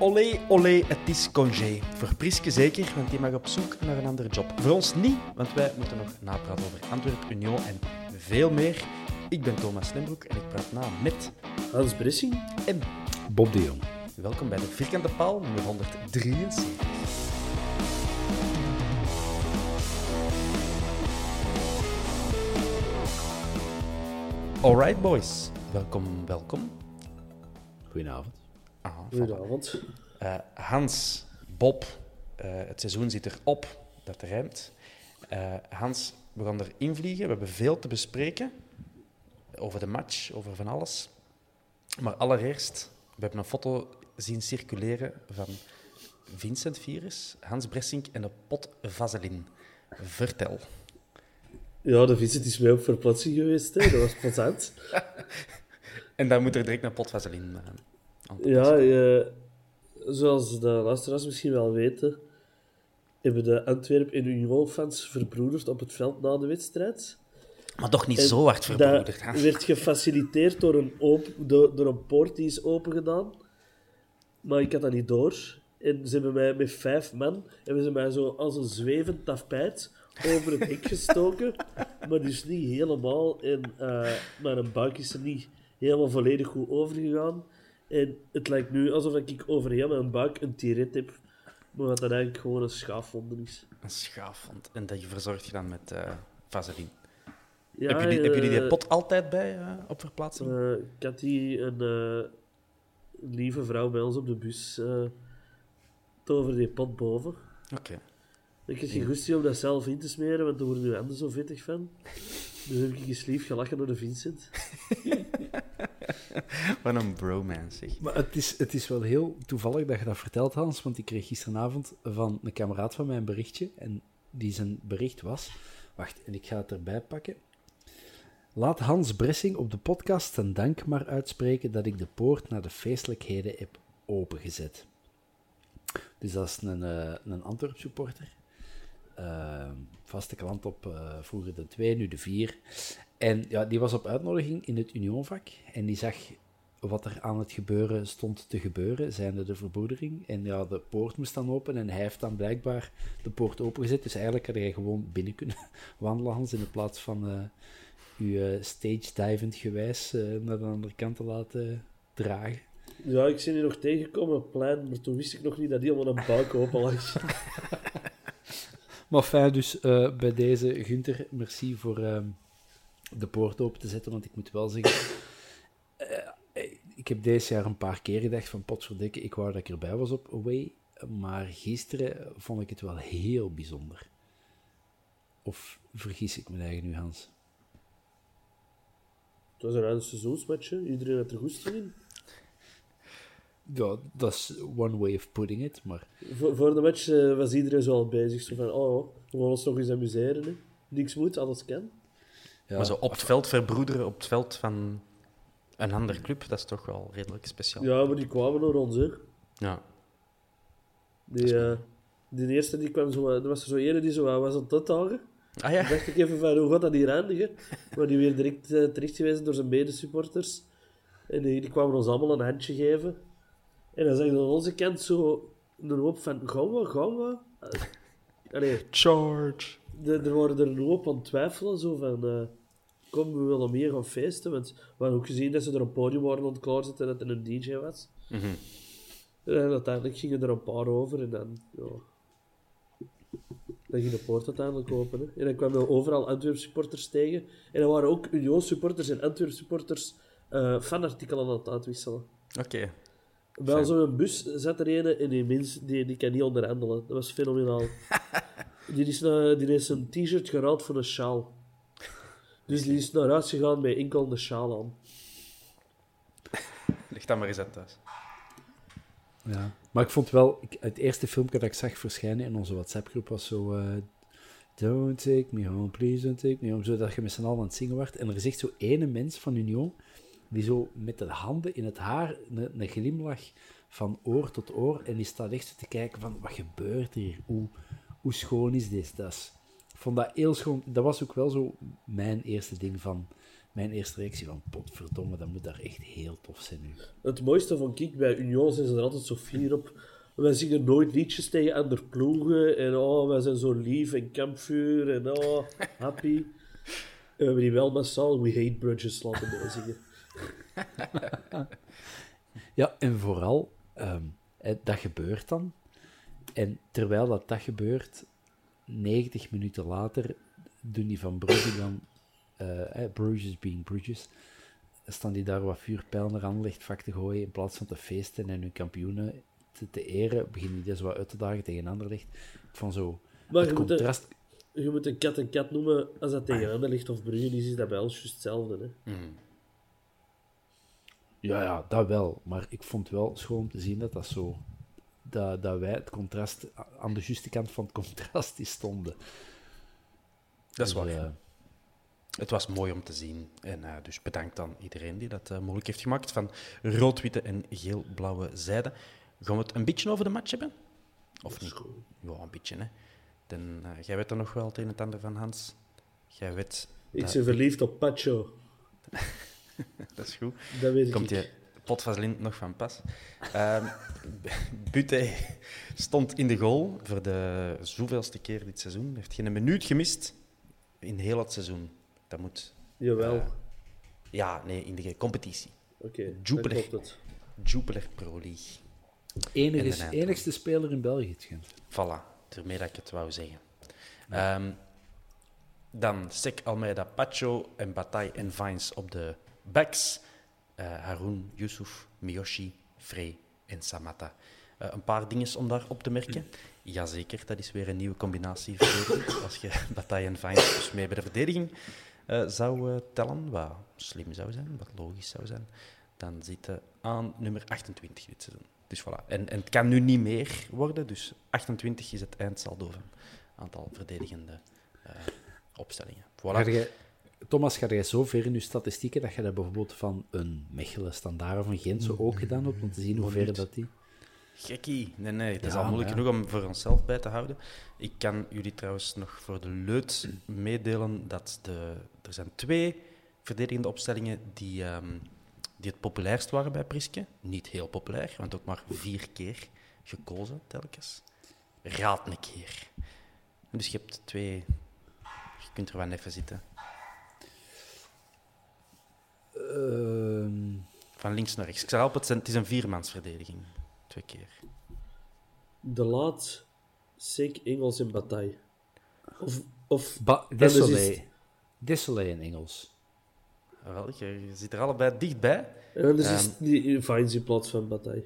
Olé, olé, het is congé. Voor Priske zeker, want die mag op zoek naar een andere job. Voor ons niet, want wij moeten nog napraten over Antwerp, Union en veel meer. Ik ben Thomas Lembroek en ik praat na met Hans Bressing. en Bob de Jong. welkom bij de Vierkante Paal nummer 173. Alright boys, welkom, welkom. Goedenavond. Ah. Goedenavond. Eh, Hans, Bob, eh, het seizoen zit erop, dat rijmt. Eh, Hans, we gaan erin vliegen. We hebben veel te bespreken over de match, over van alles. Maar allereerst, we hebben een foto zien circuleren van Vincent Virus, Hans Bressink en een pot vaseline. Vertel. Ja, de Vincent is mee op verplaatsing geweest. Hè. Dat was plezant. En dan moet er direct een pot vaseline aan ja, eh, zoals de luisteraars misschien wel weten, hebben de Antwerp- en Union-fans verbroederd op het veld na de wedstrijd. Maar toch niet En zo hard verbroederd. Dat hè? werd gefaciliteerd door een, op, door, door een poort die is opengedaan. Maar ik had dat niet door. En ze hebben mij met vijf man, hebben ze mij zo als een zwevend tapijt over het hek gestoken. maar dus niet helemaal. En eh, mijn buik is er niet helemaal volledig goed overgegaan. En het lijkt nu alsof ik over heel mijn buik een tiret heb. Maar dat dat eigenlijk gewoon een schaafwond is. Een schaafwond. En dat je verzorgt je dan met eh vaseline. Ja, jullie, hebben jullie die eh, pot altijd bij eh, op verplaatsing? Eh, ik had die een lieve vrouw bij ons op de bus uh, over die pot boven. Oké. Ik heb geen goesting om dat zelf in te smeren, want daar worden nu handen zo vettig van. Dus heb ik eens lief gelachen door de Vincent. Wat een bromance, zeg. Maar het is, het is wel heel toevallig dat je dat vertelt, Hans, want ik kreeg gisteravond van een kameraad van mij een berichtje en die zijn bericht was... Wacht, en ik ga het erbij pakken. Laat Hans Bressing op de podcast zijn dank maar uitspreken dat ik de poort naar de feestelijkheden heb opengezet. Dus dat is een, uh, een Antwerp supporter. Uh, vaste klant op uh, vroeger de 2, nu de 4. En ja, die was op uitnodiging in het Unionvak en die zag wat er aan het gebeuren stond te gebeuren, zijnde de verbroedering. En ja, de poort moest dan open en hij heeft dan blijkbaar de poort opengezet. Dus eigenlijk had hij gewoon binnen kunnen wandelen, Hans, in plaats van uh, u stage-divend gewijs uh, naar de andere kant te laten dragen. Ja, ik ben hier nog tegengekomen op het plein, maar toen wist ik nog niet dat die allemaal een buik open lag. maar fijn, dus uh, bij deze, Gunther, merci voor uh, de poort open te zetten, want ik moet wel zeggen... Uh, ik heb deze jaar een paar keer gedacht van potverdikke, ik wou dat ik erbij was op Away, maar gisteren vond ik het wel heel bijzonder. Of vergis ik me eigen nu, Hans? Het was een ruim iedereen had er goesting in. Ja, dat is one way of putting it, maar... Voor, voor de match uh, was iedereen zo al bezig, zo van, oh, we gaan ons nog eens amuseren, hè. Niks moet, alles kan. Ja. Maar zo op het veld verbroederen, op het veld van een andere club, dat is toch wel redelijk speciaal. Ja, maar die kwamen naar ons, hè. Ja. Die, eh, die eerste die kwam zo... Er was er zo ene die zo wat was aan het uitdagen. Ah ja? Dan dacht ik even van, hoe gaat dat hier eindigen? Maar die werd direct uh, terechtgewezen door zijn medesupporters. En die, die kwamen ons allemaal een handje geven. En dan zag je aan onze kant zo een hoop van, gaan we, gaan we? Allee, Charge. de, er waren er een hoop aan twijfelen, zo van... Uh, kom, we willen meer gaan feesten. Want we hadden ook gezien dat ze er een podium waren aan het klaarzetten en dat er een DJ was. Mhm. En uiteindelijk gingen er een paar over en dan... Ja, dan ging de poort uiteindelijk open. Hè. En dan kwamen we overal Antwerp supporters tegen. En er waren ook Union supporters en Antwerp supporters uh, fanartikelen aan het uitwisselen. Oké. Bij zo'n bus zat er een en die mens die, die kan niet onderhandelen. Dat was fenomenaal. die, is naar, die heeft een t-shirt geruild voor een sjaal. Dus die is naar huis gegaan met enkel een sjaal aan. Leg dat maar eens uit thuis. Ja. Maar ik vond wel, ik, het eerste filmpje dat ik zag verschijnen in onze WhatsApp-groep was zo. Uh, don't take me home, please don't take me home. Zodat je met z'n allen aan het zingen wordt. En er is echt zo ene mens van Union die zo met de handen in het haar een, een glimlach van oor tot oor. En die staat echt zo te kijken van, wat gebeurt hier? Hoe, hoe schoon is dit? Dat is, ik vond dat heel schoon. Dat was ook wel zo mijn eerste ding van... Mijn eerste reactie van, potverdomme, dat moet daar echt heel tof zijn nu. Het mooiste vond ik, bij Union zijn ze er altijd zo fier op. Wij zingen nooit liedjes tegen andere ploegen. En oh, wij zijn zo lief en kampvuur. En oh, happy. En we hebben die wel massaal We Hate Bridges laten bijzingen. ja, en vooral, um, dat gebeurt dan. En terwijl dat, dat gebeurt, 90 minuten later doen die van Brugge dan, uh, eh, Bruges being Bruges, staan die daar wat vuurpijl naar aan vak te gooien in plaats van te feesten en hun kampioenen te, te eren, beginnen die dus wat uit te dagen tegen Anderlecht. Vond zo maar het je contrast... Moet je moet een kat een kat noemen als dat tegen Anderlecht of Brugge is, is dat bij ons juist hetzelfde. Hè? Mm. Ja, ja, dat wel. Maar ik vond wel schoon om te zien dat dat zo... Dat, dat wij het contrast aan de juiste kant van het contrast stonden. Dat is Dus, waar. eh, Het was mooi om te zien. En eh, dus bedankt aan iedereen die dat eh, mogelijk heeft gemaakt. Van rood-witte en geel-blauwe zijde. Gaan we het een beetje over de match hebben? Of niet? Ja, een beetje, hè. Dan, jij weet er nog wel het een en het ander van, Hans. Jij weet... Ik dat- ben verliefd op Pacho. Dat is goed. Dat weet Komt ik. je potvaseline nog van pas. Ehm Buté stond in de goal voor de zoveelste keer dit seizoen. Heeft geen minuut gemist in heel het seizoen. Dat moet... Jawel. eh, ja, nee, in de competitie. Oké, dan Jupiler. Jupiler Pro League. Inderdaad. enigste speler in België, het schijnt. Voilà, ermee dat ik het wou zeggen. Ehm, dan Sek Almeida, Pacho en Bataille en Vines op de backs. Eh Haroun, Yusuf, Miyoshi, Frey en Samata. Eh, een paar dingen om daar op te merken. Jazeker, dat is weer een nieuwe combinatie. Als je Bataille en Vines dus mee bij de verdediging eh, zou tellen, wat slim zou zijn, wat logisch zou zijn, dan zit je aan nummer 28 dit seizoen. Dus voilà. En, en het kan nu niet meer worden, dus 28 is het eindsaldo van aantal verdedigende eh, opstellingen. Voilà. Thomas, ga jij zo ver in je statistieken dat je dat bijvoorbeeld van een Mechelen, Standaard of een Gent zo ook gedaan hebt, om te zien hoe ver dat die... Gekkie. Nee, nee, het is Ja, al moeilijk ja. genoeg om voor onszelf bij te houden. Ik kan jullie trouwens nog voor de leut meedelen dat de, er zijn twee verdedigende opstellingen die, ehm, die het populairst waren bij Priske. Niet heel populair, want ook maar vier keer gekozen telkens. Raad een keer. Dus je hebt twee... Je kunt er wel even zitten. Ehm, Van links naar rechts. Ik zal helpen, het, is een viermansverdediging. Twee keer. De laat, Sik, Engels en Bataille. Of, of Ba- Desolé. Desolé in Engels. Wel, je, je zit er allebei dichtbij. En dan is Ehm. die Vines in plaats van Bataille.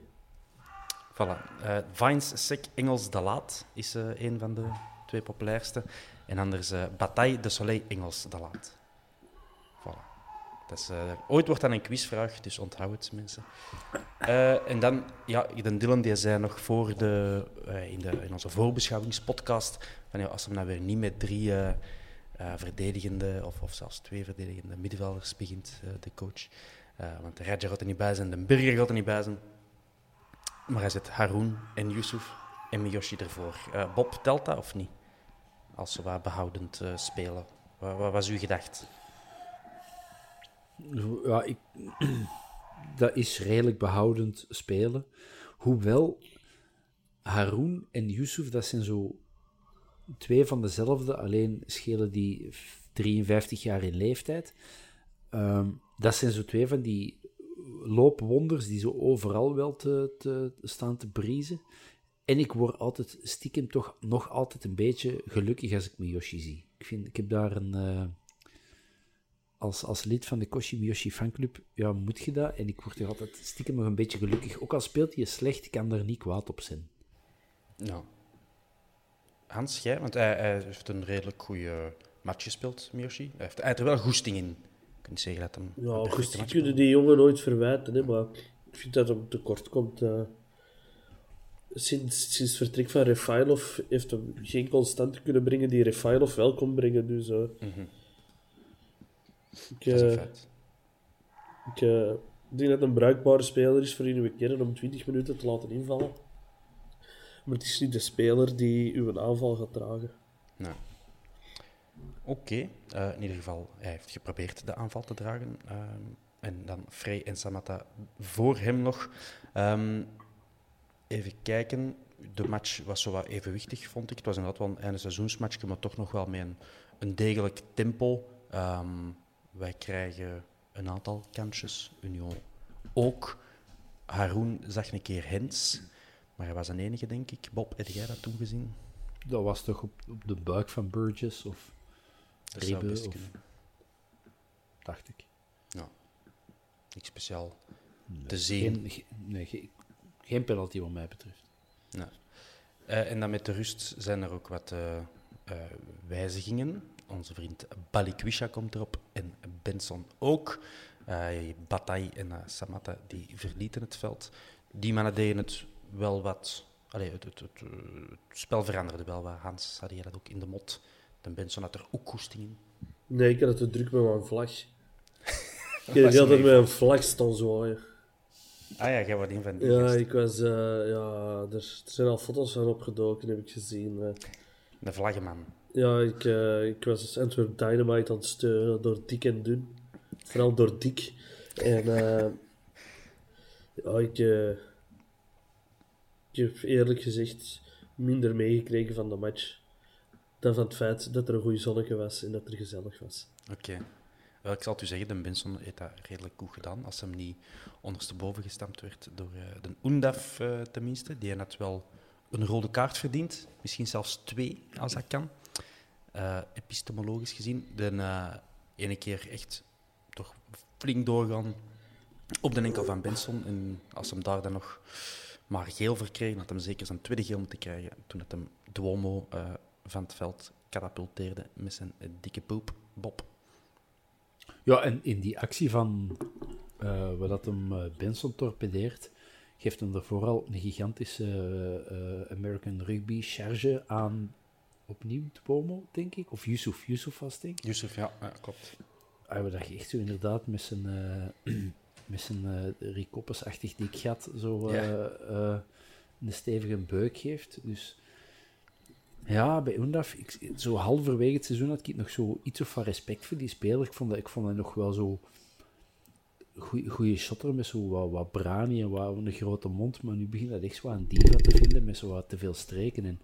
Voilà. Eh Vines, Sek, Engels, De Laat is eh, een van de twee populairste. En anders eh Bataille, De Soleil, Engels, De Laat. Dat eh, ooit wordt dat een quizvraag, dus onthoud het, mensen. Eh, en dan, ja, de Dylan die zei nog voor de, eh, in, de, in onze voorbeschouwingspodcast, van, ja, als we nou weer niet met drie verdedigende, of, of zelfs twee verdedigende middenvelders begint de coach. Want de Raja gaat er niet bij zijn, de Burger gaat er niet bij zijn. Maar hij zet Haroon en Yusuf en Miyoshi ervoor. Bob, telt dat of niet? Als ze wat behoudend eh, spelen. Wat, wat was uw gedacht? Ja, ik, dat is redelijk behoudend spelen. Hoewel Haroon en Yusuf, dat zijn zo twee van dezelfde, alleen schelen die 53 jaar in leeftijd. Ehm, dat zijn zo twee van die loopwonders die zo overal wel te, te staan te briezen. En ik word altijd stiekem toch nog altijd een beetje gelukkig als ik Miyoshi zie. Ik, vind, ik heb daar een... eh, als, als lid van de Koshi Miyoshi fanclub, ja, moet je dat. En ik word er altijd stiekem nog een beetje gelukkig. Ook al speelt hij slecht, ik kan daar niet kwaad op zijn. Ja. Hans, jij? Want hij, hij heeft een redelijk goede match gespeeld, Miyoshi. Hij heeft, hij heeft er wel goesting in. Je kunt zeggen dat hem Ja, kunnen speelde. die jongen nooit verwijten, hè, maar ik vind dat hem tekort komt. eh. sinds, sinds het vertrek van Refailov heeft hem geen constante kunnen brengen die Refailov wel kon brengen. Dus, eh, ik, Dat is eh, ik eh, denk dat het een bruikbare speler is voor uw kern om 20 minuten te laten invallen. Maar het is niet de speler die uw aanval gaat dragen. Nou. Oké, eh, in ieder geval, hij heeft geprobeerd de aanval te dragen. en dan Frey en Samatta voor hem nog. Ehm, even kijken. De match was zo wat evenwichtig, vond ik. Het was inderdaad wel een einde seizoensmatch, maar toch nog wel met een, een degelijk tempo. Ehm, wij krijgen een aantal kansjes. Union ook. Haroon zag een keer Hens, maar hij was een enige, denk ik. Bob, heb jij dat toen gezien? Dat was toch op, op de buik van Burgess, of Dat Rebe, best of- kunnen. dacht ik. Ja. Niks speciaal te zien. Geen, ge- nee, ge- geen penalty wat mij betreft. Eh, en dan met de rust zijn er ook wat eh, eh, wijzigingen. Onze vriend Balikwisha komt erop en Benson ook. Eh Bataille en eh, Samatta die verlieten het veld. Die mannen deden het wel wat... Allee, het, het, het, eh, het spel veranderde wel wat. Hans, had dat ook in de mot? De Benson had er ook koesting in. Nee, ik had het te druk met mijn vlag. Ik heb altijd met een vlag staan zwaaien. Ah ja, jij was een van die Ja, ik was... eh, ja, er, er zijn al foto's van opgedoken, heb ik gezien. eh. De vlaggenman. Ja, ik, eh, ik was Antwerp Dynamite aan het steunen door dik en dun. Vooral door dik. En eh, ja, ik, eh, ik heb eerlijk gezegd minder meegekregen van de match dan van het feit dat er een goede zonnetje was en dat er gezellig was. Oké. Wel, ik zal het u zeggen, de Benson heeft dat redelijk goed gedaan. Als hem niet ondersteboven gestampt werd door de Undaf tenminste. Die had wel een rode kaart verdiend. Misschien zelfs twee, als dat kan. Eh, epistemologisch gezien. De eh, ene keer echt toch flink doorgaan op de enkel van Benson. En als hem daar dan nog maar geel verkregen, had hem zeker zijn tweede geel moeten krijgen. Toen het hem Duomo eh, van het veld katapulteerde met zijn dikke poep. Bob. Ja, en in die actie van eh waar dat hem Benson torpedeert, geeft hem er vooral een gigantische American Rugby charge aan opnieuw Tuomo, denk ik. Of Yusuf. Yusuf was denk ik. Yusuf, ja, ja klopt. Hij dat je echt zo inderdaad met zijn, eh met zijn eh Ricoppes-achtig dik gat zo eh, een stevige beuk geeft. Dus ja, bij Undaf, ik, zo halverwege het seizoen had ik nog zo iets of van respect voor die speler. Ik vond dat, ik vond dat nog wel zo goede shotter met zo wat, wat brani en wat een grote mond. Maar nu begint dat echt zo aan diva te vinden met zo wat te veel streken. En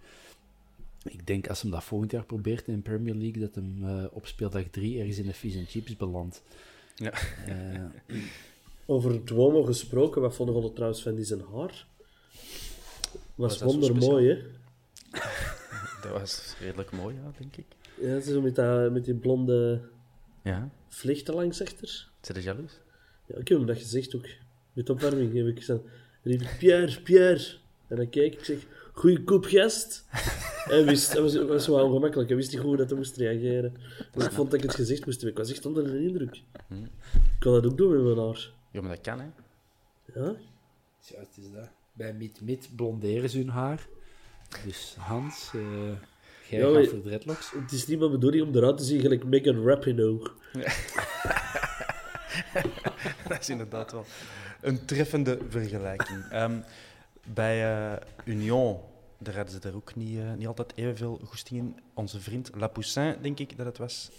ik denk als hem dat volgend jaar probeert in de Premier League, dat hem eh, op speeldag 3 ergens in de fish and chips belandt. Ja. Eh, Over Duomo gesproken, wat vonden we trouwens van die zijn haar? Was zo wondermooi, hè? Dat was redelijk mooi, ja, denk ik. Ja, zo met, dat, met die blonde Ja. vlechten langs achter. Zit je jaloers? Ja, ik heb hem dat gezegd ook. Met opwarming heb ik gezegd, riep Pierre, Pierre. En dan keek ik, zeg, goeie koep gast. En wist, dat was, was wel ongemakkelijk. Hij wist niet goed hoe dat hij moest reageren. Dus ik vond dat ik het gezegd moest hebben. Ik was echt onder de indruk. Ik kan dat ook doen met mijn haar. Ja, maar dat kan, hè. Ja? Ja, het is dat. Bij Mid Mid blonderen ze hun haar. Dus Hans, eh jij Ja, gaat voor dreadlocks. Het is niet mijn bedoeling om eruit te zien gelijk Megan Rapinoe. dat is inderdaad wel een treffende vergelijking. Ehm, bij eh, Union, daar hadden ze er ook niet, eh, niet altijd evenveel goesting in. Onze vriend Lapoussin, denk ik dat het was,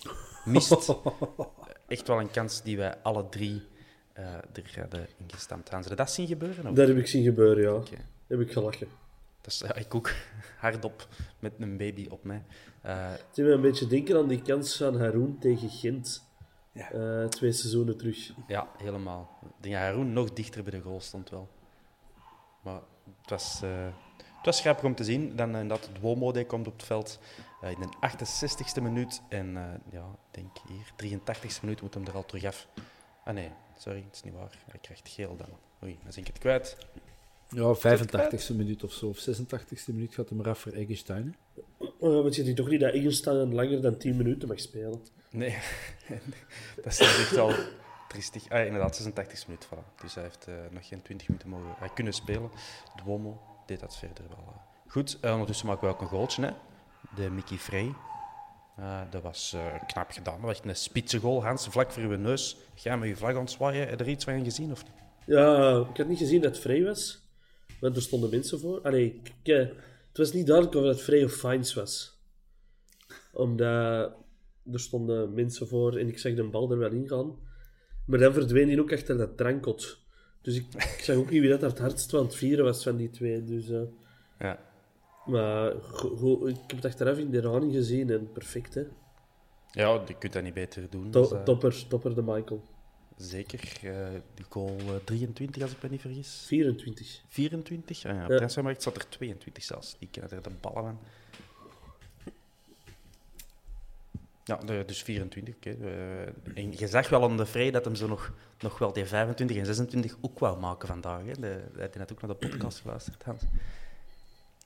mist echt wel een kans die wij alle drie eh, er hadden ingestampt. Gaan ze dat zien gebeuren? Of? Dat heb ik zien gebeuren, ja. Heb ik gelachen. Dat is, ja, ik ook hardop met een baby op mij. Eh, Het doet me een beetje denken aan die kans van Haroon tegen Gent. Ja. Eh, twee seizoenen terug. Ja, helemaal. Ik denk dat Haroon nog dichter bij de goal stond wel. Maar het was, eh, het was grappig om te zien. Dan uh, dat Duomo komt op het veld eh, in de 68ste minuut. En eh, ja, ik denk hier, 83ste minuut moet hem er al terug af. Ah nee, sorry, het is niet waar. Hij krijgt geel dan. Oei, dan ben ik het kwijt. Ja, 85e minuut of zo, of 86e minuut gaat hem eraf voor Eggestein. hè. Oh, ja, want je ziet toch niet dat Ingelstaan langer dan 10 minuten mag spelen. Nee, dat is echt wel triestig. Ah, inderdaad, 86 minuten. Voilà. Dus hij heeft eh, nog geen 20 minuten mogen hij kunnen spelen. Duomo deed dat verder wel eh, goed. Eh, ondertussen maken we ook een goaltje, hè. de Mickey Frey. Eh, dat was knap gedaan. Dat was een spitse goal. Hans, vlak voor uw neus. Ga met je vlag aan het zwaaien. Heb je er iets van gezien? Of? Ja, ik had niet gezien dat het vrij was. Want er stonden mensen voor. Allee, ik, het was niet duidelijk of het vrij of fines was. Omdat er stonden mensen voor en ik zag de bal er wel in gaan. Maar dan verdween hij ook achter dat drankot. Dus ik, ik zag ook niet wie dat het hardst van het vieren was van die twee. Dus, eh, Ja. maar ik heb het achteraf in de herhaling gezien en perfect, hè. ja, je kunt dat niet beter doen. To- Dus, eh, topper, topper de Michael. Zeker. eh de goal eh, 23, als ik me niet vergis. 24. 24? Ah, ja, op Ja. transfermarkt zat er 22 zelfs. Die kennen er de ballen van. Ja, dus 24. oké. Eh, en je zag wel aan de vrij dat hem zo nog, nog wel die 25 en 26 ook wou maken vandaag. Hè. De, hij had net ook naar de podcast geluisterd, Hans.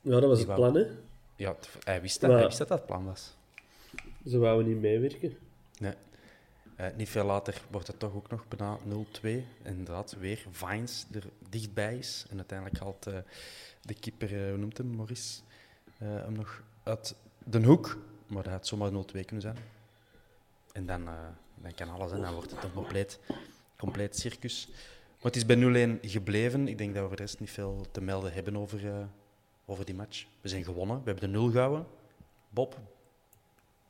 Ja, dat was het plan, hè. Ja, hij wist dat, Maar- hij wist dat dat het plan was. Ze wouden niet meewerken. Nee. Eh, niet veel later wordt het toch ook nog bijna 0-2. En inderdaad, weer Vines er dichtbij is. En uiteindelijk haalt eh, de keeper, hoe noemt hem, Maurice, hem nog uit de hoek. Maar dat had zomaar 0-2 kunnen zijn. En dan, eh, dan kan alles, en dan wordt het een compleet, compleet circus. Maar het is bij 0-1 gebleven. Ik denk dat we voor de rest niet veel te melden hebben over, eh, over die match. We zijn gewonnen, we hebben de 0 gehouden. Bob,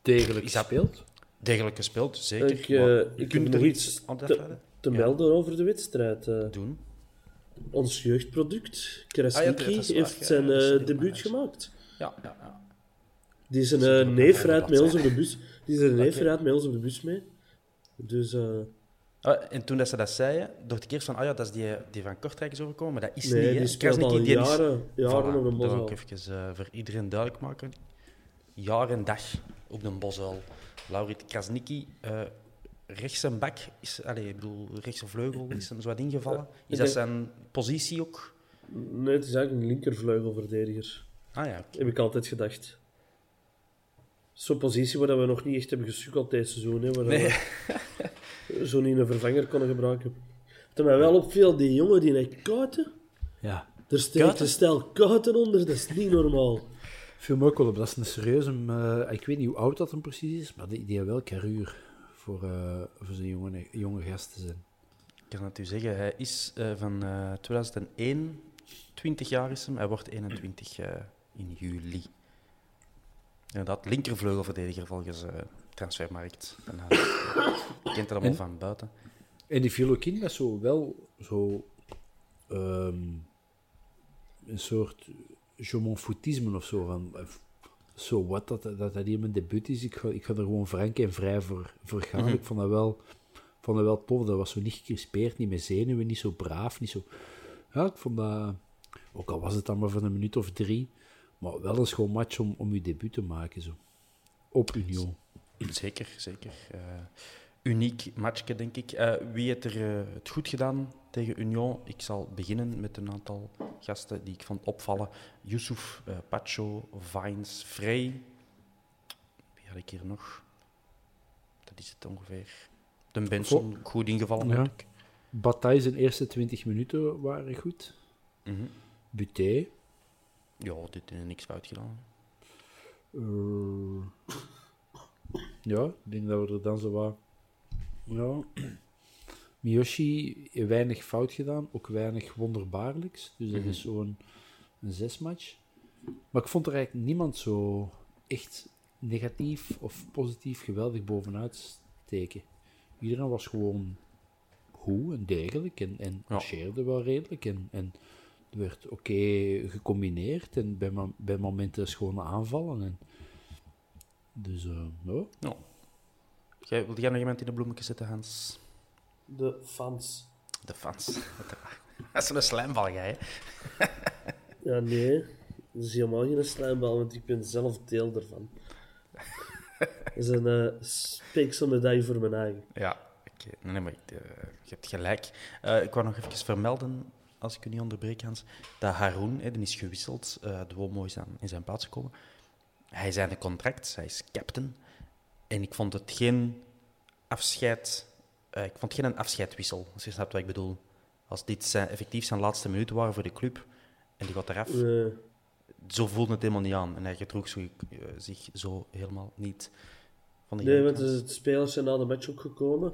Degelijk dat- gespeeld. degelijk gespeeld, zeker. Ik, Maar ik heb kunt nog iets aan te- afleiden? Te Ja. melden over de wedstrijd. doen. ons jeugdproduct, Krasniki, Ah, ja, waar, heeft zijn debuut gemaakt. Ja, ja. Die is een eh, ook neef de rijdt met ons op de bus. Die is een neef rijdt met ons op de bus mee. Dus eh, Ah, en toen dat ze dat zeiden, dacht ik eerst van, ah ja, dat is die, die van Kortrijk is overkomen, maar dat is nee, niet. die speelt Krasniki, al die is- jaren, jaren Voilà, op een Dat ik even eh, voor iedereen duidelijk maken. Jaar en dag op een bosuil. Laurit Krasniki, eh rechts en bak, is, allez, ik bedoel, rechtse vleugel is hem zo wat ingevallen. Is dat zijn positie ook? Nee, het is eigenlijk een linkervleugelverdediger. Ah ja. Heb ik altijd gedacht. Zo'n positie waar we nog niet echt hebben gesukkeld deze seizoen. Hè, waar Nee. we zo niet een vervanger konden gebruiken. Wat mij wel opviel, die jongen die naar Kouten, Ja. er steekt een stel Kouten onder, dat is niet normaal. Viel me ook wel op. Dat is een serieuze... eh, ik weet niet hoe oud dat hem precies is, maar die, die heeft wel karuur voor, eh voor zijn jonge, jonge gast te zijn. Ik kan het u zeggen, hij is eh, van eh 2001, 20 jaar is hem. Hij wordt 21 eh, in juli. Inderdaad, linkervleugelverdediger volgens eh Transfermarkt. En, eh, je kent het allemaal En? van buiten. En die viel ook in met zo wel zo... ehm, een soort je of zo. Van, eh, zo wat dat, dat dat hier mijn debuut is. Ik ga, ik ga er gewoon frank en vrij voor, voor gaan. Ik vond dat, wel, vond dat wel tof. Dat was zo niet gecrispeerd, niet met zenuwen, niet zo braaf. Niet zo... Ja, ik vond dat... Ook al was het dan maar voor een minuut of drie. Maar wel een schoon match om, om je debuut te maken. Zo. Op Union. Zeker, zeker. Eh, uniek matchje, denk ik. Eh, wie heeft er eh, het goed gedaan tegen Union? Ik zal beginnen met een aantal gasten die ik vond opvallen. Yusuf, Pacho, Vines, Frey. Wie had ik hier nog? Dat is het ongeveer. De Benson, goed ingevallen Ja. Bataille zijn eerste 20 minuten waren goed. Buté. Ja, dit heeft niks fout gedaan. Eh, ja, ik denk dat we er dan zo wat... Ja. Miyoshi weinig fout gedaan, ook weinig wonderbaarlijks. Dus dat is zo'n een zesmatch. Maar ik vond er eigenlijk niemand zo echt negatief of positief geweldig bovenuit steken. Iedereen was gewoon goed en degelijk en, en marcheerde wel redelijk. En, en er werd oké gecombineerd en bij, bij momenten schone aanvallen. En, dus eh, ja. Ja. Jij, wil jij nog iemand in de bloemetjes zetten, Hans? De fans. De fans. Dat is zo'n slijmbal, jij. hè? Ja, nee. Dat is helemaal geen slijmbal, want ik ben zelf deel ervan. Dat is een uh, speekselmedaille voor mijn eigen. Ja, oké. Nee, nee, maar ik, eh, je hebt gelijk. Eh, ik wou nog even vermelden, als ik u niet onderbreek, Hans, dat Haroon, hè, die is gewisseld, eh de Womo is aan, in zijn plaats gekomen. Hij is aan de contract, hij is captain. En ik vond het geen afscheid... eh, ik vond het geen een afscheidwissel, als je snapt wat ik bedoel. Als dit zijn, effectief zijn laatste minuten waren voor de club, en die gaat eraf, Eh, zo voelde het helemaal niet aan. En hij gedroeg zich, eh, zich zo helemaal niet van de nee, want kant. de spelers zijn na de match ook gekomen.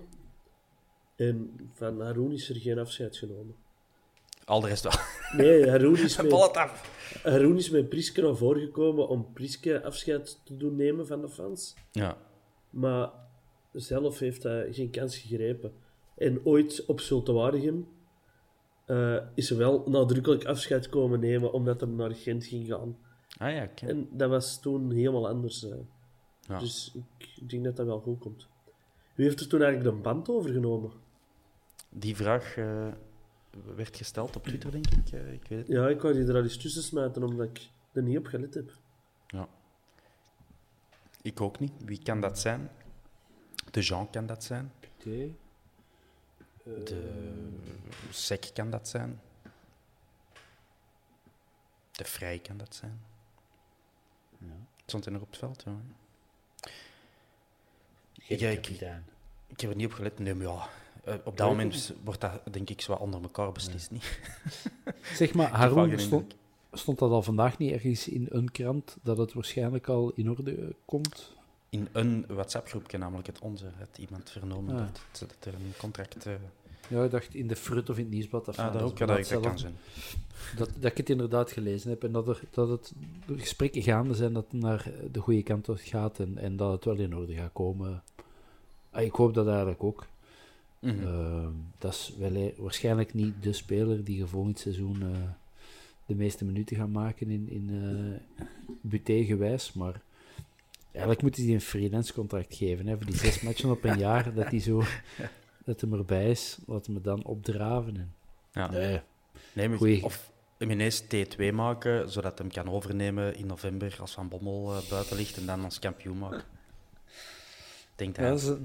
En van Haroon is er geen afscheid genomen. Al de rest wel. Nee, Haroon is met. Haroon is met Priske naar voren gekomen om Priske afscheid te doen nemen van de fans. Ja. Maar zelf heeft hij geen kans gegrepen. En ooit op Zulte Waregem eh, is hij wel nadrukkelijk afscheid komen nemen omdat hij naar Gent ging gaan. Ah ja. En dat was toen helemaal anders. eh. Ja. Dus ik denk dat dat wel goed komt. Wie heeft er toen eigenlijk de band overgenomen? Die vraag eh, werd gesteld op Twitter, denk ik. Eh, ik weet het. Ja, ik wou die er al eens tussen smijten omdat ik er niet op gelet heb. Ja. Ik ook niet. Wie kan dat zijn? De Jean kan dat zijn. Oké. De Sek kan dat zijn. De Vrij kan dat zijn. Stond hij nog op het veld? Ja. Ja, ik, ik heb er niet op gelet. Nee, maar ja. Eh, op dat moment wordt dat, denk ik, zo onder elkaar beslist. Niet? Zeg maar, Haroon, stond, dat al vandaag niet ergens in een krant dat het waarschijnlijk al in orde komt? In een WhatsApp-groepje, namelijk het onze, had iemand vernomen Ah. dat, dat er een contract... eh Ja, ik dacht in de Frut of in het Nieuwsblad. of ah, dat ook, ja, dat, kan zijn. Dat, dat ik het inderdaad gelezen heb en dat, er, dat het de gesprekken gaande zijn dat het naar de goede kant gaat en, en dat het wel in orde gaat komen. Ah, ik hoop dat eigenlijk ook. Mhm. Ehm, dat is wel, eh, waarschijnlijk niet de speler die je volgend seizoen eh, de meeste minuten gaat maken in, in eh Buté gewijs, maar eigenlijk moeten die een freelance contract geven hè, voor die zes matchen op een jaar, dat hij zo dat hem erbij is, laten we dan opdraven. En, Ja. nee, Nee, maar Goeie. of hem ineens T2 maken, zodat hij hem kan overnemen in november als Van Bommel eh, buiten ligt en dan als kampioen maken. Ik denk dat... Ja,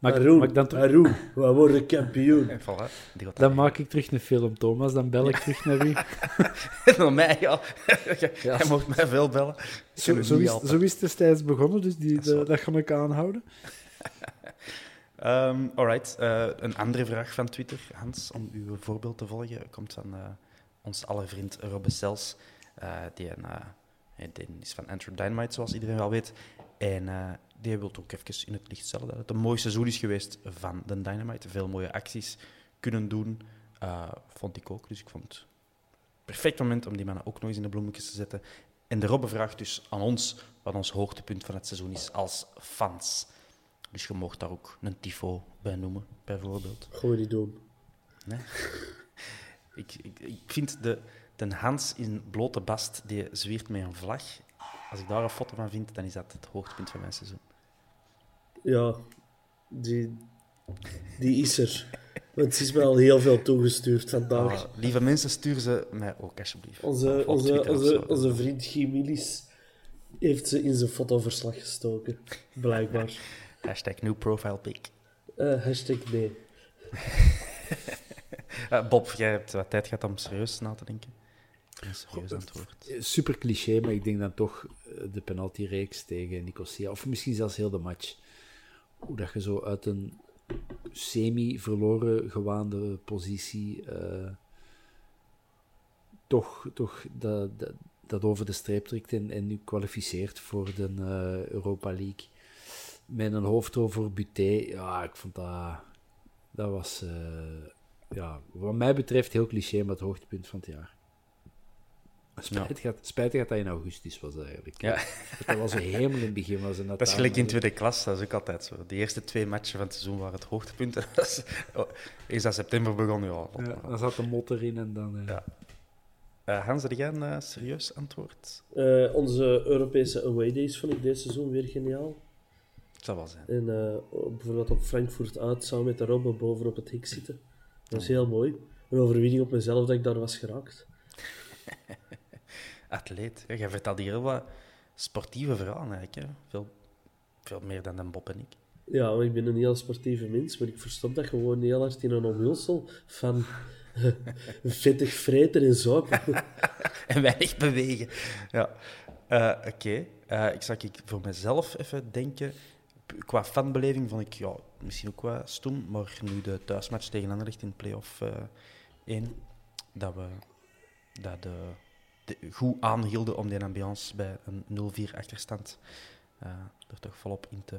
Haroon, ik dan, terug- Haroon, we worden kampioen. En voilà, dan maak ik terug een film, Thomas. Dan bel ik terug naar u. Naar mij, ja. Jij jij mocht mij veel bellen. Zo, zo, is, zo is het destijds begonnen, dus die, Dat ga ik aanhouden. Ehm alright, eh, een andere vraag van Twitter, Hans, om uw voorbeeld te volgen, komt van eh, ons alle vriend Robbe Sels. Eh, die, een, die is van Enter Dynamite, zoals iedereen wel weet. En eh, die wil ook even in het licht stellen dat het een mooi seizoen is geweest van de Dynamite. Veel mooie acties kunnen doen, eh, vond ik ook. Dus ik vond het perfect moment om die mannen ook nog eens in de bloemetjes te zetten. En de Robbe vraagt dus aan ons wat ons hoogtepunt van het seizoen is als fans. Dus je mocht daar ook een tifo bij noemen, bijvoorbeeld. We niet doen. Ik, ik, ik vind de, de Hans in blote bast, die zwiert met een vlag. Als ik daar een foto van vind, dan is dat het hoogtepunt van mijn seizoen. Ja, die, die is er. Want ze is me al heel veel toegestuurd vandaag. Ah, lieve mensen, stuur ze mij ook alsjeblieft. Onze, onze, onze, onze vriend Gimilis heeft ze in zijn fotoverslag gestoken. Blijkbaar. Hashtag new profile pic. Eh, hashtag nee. Eh, Bob, jij hebt wat tijd gehad om serieus na te denken. Een serieus antwoord. Super cliché, maar ik denk dan toch eh, de penaltyreeks tegen Nicosia. Of misschien zelfs heel de match. Hoe dat je zo uit een semi-verloren gewaande positie eh, toch, toch dat, dat, over de streep trekt en, en nu kwalificeert voor de eh, Europa League. Met een hoofdrol voor Buté. Ja, ik vond dat... Dat was, eh, ja, wat mij betreft, heel cliché, maar het hoogtepunt van het jaar. Spijtig, gaat, spijtig dat dat in augustus was eigenlijk. Ja. Dat was een hemel in het begin. Was een Dat is gelijk in tweede klas, dat is ook altijd zo. De eerste twee matchen van het seizoen waren het hoogtepunt. Dat is- oh, Eerst dat september begon, ja. Ja, dan zat de mot erin en dan... eh, Ja. Eh, Hans, heb jij een eh, serieus antwoord? Eh, onze Europese away days vond ik dit seizoen weer geniaal. Het zal wel zijn. En eh, op- bijvoorbeeld op Frankfurt uit samen met de Robben boven op het hek zitten. Dat is heel mooi. Een overwinning op mezelf dat ik daar was geraakt. Atleet. Ja, jij vertelt hier heel wat sportieve verhalen eigenlijk. Hè? Veel, veel meer dan dan Bob en ik. Ja, maar ik ben een heel sportieve mens, maar ik verstop dat gewoon heel hard in een omhulsel van vettig vreten en zuipen. en weinig bewegen. Ja. Eh, Oké, Eh, ik zal ik voor mezelf even denken. Qua fanbeleving vond ik ja, misschien ook wat stom, maar nu de thuismatch tegen Anderlecht in play-off eh 1, dat we dat de, de goed aanhielden om die ambiance bij een 0-4 achterstand eh, er toch volop in te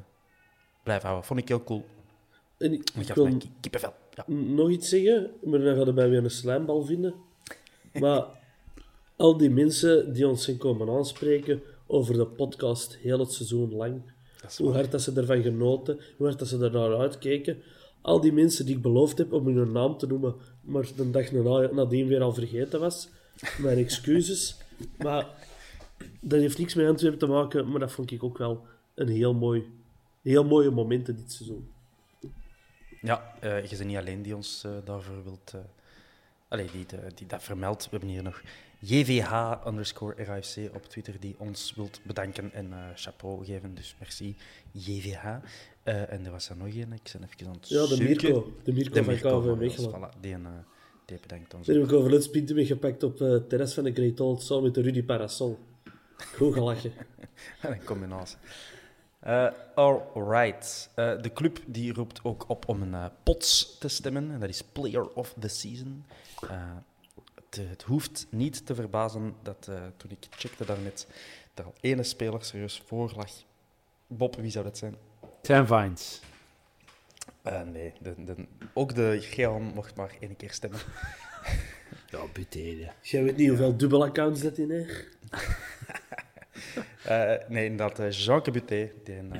blijven houden. Vond ik heel cool. En ik, Ik mij kippenvel. Ja. nog iets zeggen, maar dan gaan we bij weer een slijmbal vinden. Maar al die mensen die ons zijn komen aanspreken over de podcast heel het seizoen lang, hoe hard dat ze ervan genoten, hoe hard dat ze er naar uitkeken. Al die mensen die ik beloofd heb om hun naam te noemen, maar de dag na- nadien weer al vergeten was. Mijn excuses. Maar dat heeft niks met Antwerpen te maken, maar dat vond ik ook wel een heel mooi, heel mooie momenten dit seizoen. Ja, eh, je bent niet alleen die ons eh, daarvoor wilt... allee, die, die dat vermeldt. We hebben hier nog JVH underscore op Twitter die ons wilt bedanken en chapeau geven. Dus merci, JVH. En er was er nog een, ik ben even aan het Ja, de. Mirko. De Mirko De van KV Mechelen. Voilà, die, eh, die bedankt ons. Daar heb ik over het spinten meegepakt op eh, het terras van de Great Old samen met de Rudy Parasol. Goed gelachen. een combinatie. Eh alright. Eh, de club die roept ook op om een eh, pots te stemmen. En dat is Player of the Season. Eh, het, het hoeft niet te verbazen dat eh, toen ik checkte daarnet, er al ene speler serieus voor lag. Bob, wie zou dat zijn? Sam Vines. Eh, nee, de, de, ook de Geon mocht maar één keer stemmen. Ja, Buté. Jij weet niet hoeveel dubbelaccounts dat in heeft. Eh, nee, inderdaad, eh, Jean Buté.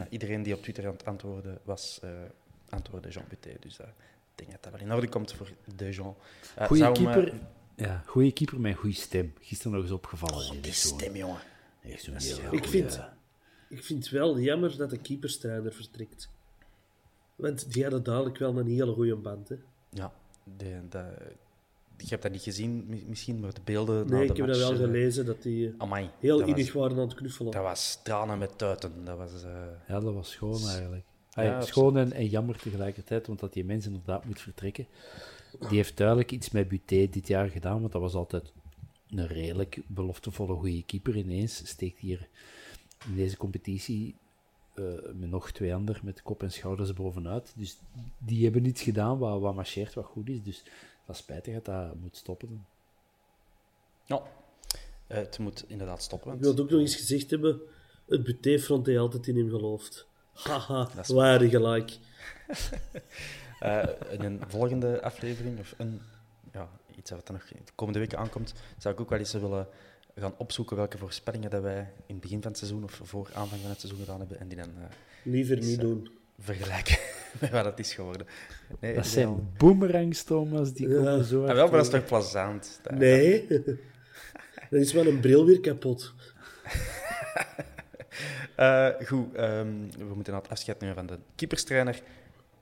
Iedereen die op Twitter aan het antwoorden was, eh antwoordde Jean Buté. Dus ik denk dat dat wel in orde komt voor de Jean. Goeie keeper. Ja, goede keeper met een goede stem. Gisteren nog eens opgevallen. Oh, die stem, jongen. Echt zo'n is heel heel goeie- Ik vind, ik vind het wel jammer dat de keeperstrainer vertrekt. Want die hadden dadelijk wel een hele goede band. Hè. Ja, de, de, je hebt dat niet gezien mi- misschien, maar de beelden na Nee, de ik heb match... dat wel eh, gelezen, dat die eh, amai, heel dat innig was, waren aan het knuffelen. dat was tranen met tuiten. Dat was... eh, Ja, dat was schoon eigenlijk. Ja, ja, dat- schoon en, en jammer tegelijkertijd, want dat die mens inderdaad moet vertrekken. Die heeft duidelijk iets met Buté dit jaar gedaan, want dat was altijd een redelijk beloftevolle goede keeper. Ineens steekt hier in deze competitie met nog twee anderen met kop en schouders bovenuit. Dus die hebben iets gedaan wat, wat marcheert, wat goed is. Dus dat is spijtig dat dat moet stoppen. dan. ja, eh, het moet inderdaad stoppen. Ik want- wil ook nog eens gezegd hebben, het butéfront heeft altijd in hem geloofd. Haha, waar gelijk. Eh, in een volgende aflevering, of een, ja, iets wat er nog de komende weken aankomt, zou ik ook wel eens willen gaan opzoeken welke voorspellingen dat wij in het begin van het seizoen of voor aanvang van het seizoen gedaan hebben en die dan eh, Liever niet eh, doen. vergelijken met wat het is geworden. Nee, Dat zijn boomerangs, Thomas, die Ja. komen zo Ah, wel, maar dat is toch plezant? Dat- Nee. Dan is wel een bril weer kapot. Eh, goed, ehm, we moeten het afscheid nemen van de keeperstrainer.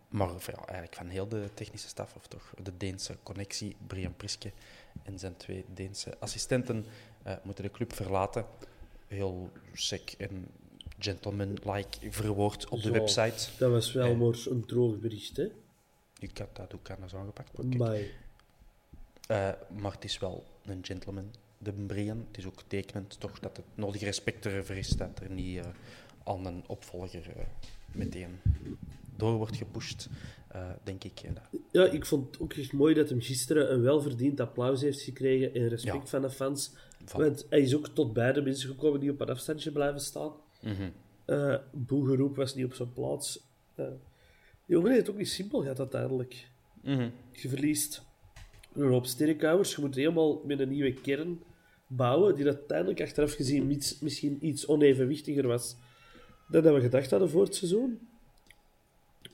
Maar ja, eigenlijk van heel de technische staf, of toch de Deense connectie, Brian Priske en zijn twee Deense assistenten, eh, moeten de club verlaten. Heel sec en gentleman-like verwoord op de Zo. website. Dat was wel Eh. maar een droog bericht, hè. Ik had dat ook anders aangepakt. maar Eh, maar het is wel een gentleman, de Brian. Het is ook tekenend toch dat het nodige respect erover is dat er niet eh, aan een opvolger meteen door wordt gepusht, denk ik. Ja, ik vond het ook echt mooi dat hem gisteren een welverdiend applaus heeft gekregen en respect Ja. van de fans. Want hij is ook tot bij de mensen gekomen die op een afstandje blijven staan. Mhm. Eh, Boegeroep was niet op zijn plaats. Die jongen het ook niet simpel gehad uiteindelijk. Mhm. Je verliest een hoop sterrenkouders. Je moet helemaal met een nieuwe kern bouwen, die uiteindelijk achteraf gezien iets, misschien iets onevenwichtiger was dan dat we gedacht hadden voor het seizoen.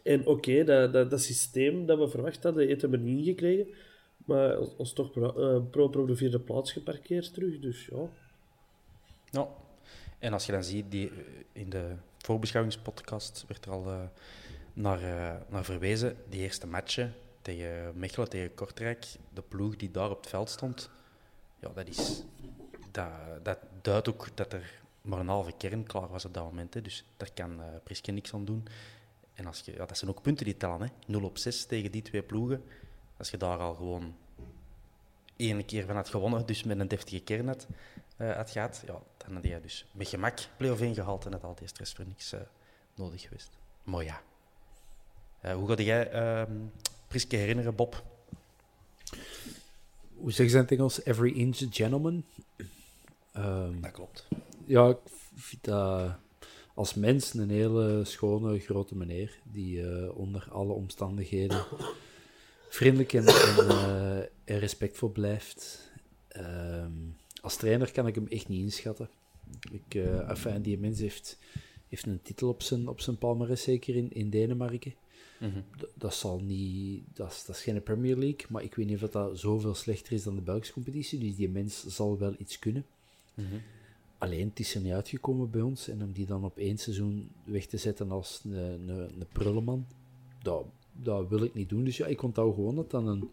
En oké, dat, dat, dat systeem dat we verwacht hadden, heeft hem niet ingekregen. Maar ons- toch pro, eh, pro de vierde plaats geparkeerd terug. Dus ja. Ja. En als je dan ziet, die, eh, in de voorbeschouwingspodcast werd er al eh, naar, naar verwezen. Die eerste matchen tegen Mechelen, tegen Kortrijk, de ploeg die daar op het veld stond, ja, dat, is, dat, dat duidt ook dat er maar een halve kern klaar was op dat moment. Hè. Dus daar kan eh Priske niks aan doen. En als je, ja, dat zijn ook punten die tellen. Hè. 0 op 6 tegen die twee ploegen. Als je daar al gewoon één keer van had gewonnen, dus met een deftige kern had, eh, had gehad, ja, dan had je dus met gemak play-off ingehaald en had al die stress voor niks eh, nodig geweest. Mooi ja. Eh, hoe ga jij ehm Priske herinneren, Bob? Hoe zeggen ze in het Engels? Every inch a gentleman. Ehm, Dat klopt. ja, ik vind dat als mens een hele schone, grote meneer. Die onder alle omstandigheden vriendelijk en, en, eh, en respectvol blijft. Ehm, als trainer kan ik hem echt niet inschatten. Ik, enfin, die mens heeft, heeft een titel op zijn, op zijn palmarès, zeker in, in Denemarken. Mhm. Dat, zal niet, dat, is, dat is geen Premier League, maar ik weet niet of dat zoveel slechter is dan de Belgische competitie. Dus die mens zal wel iets kunnen. Alleen, het is er niet uitgekomen bij ons. En om die dan op één seizoen weg te zetten als een, een, een prullenman, dat, dat wil ik niet doen. Dus ja, ik onthoud gewoon dat dat een,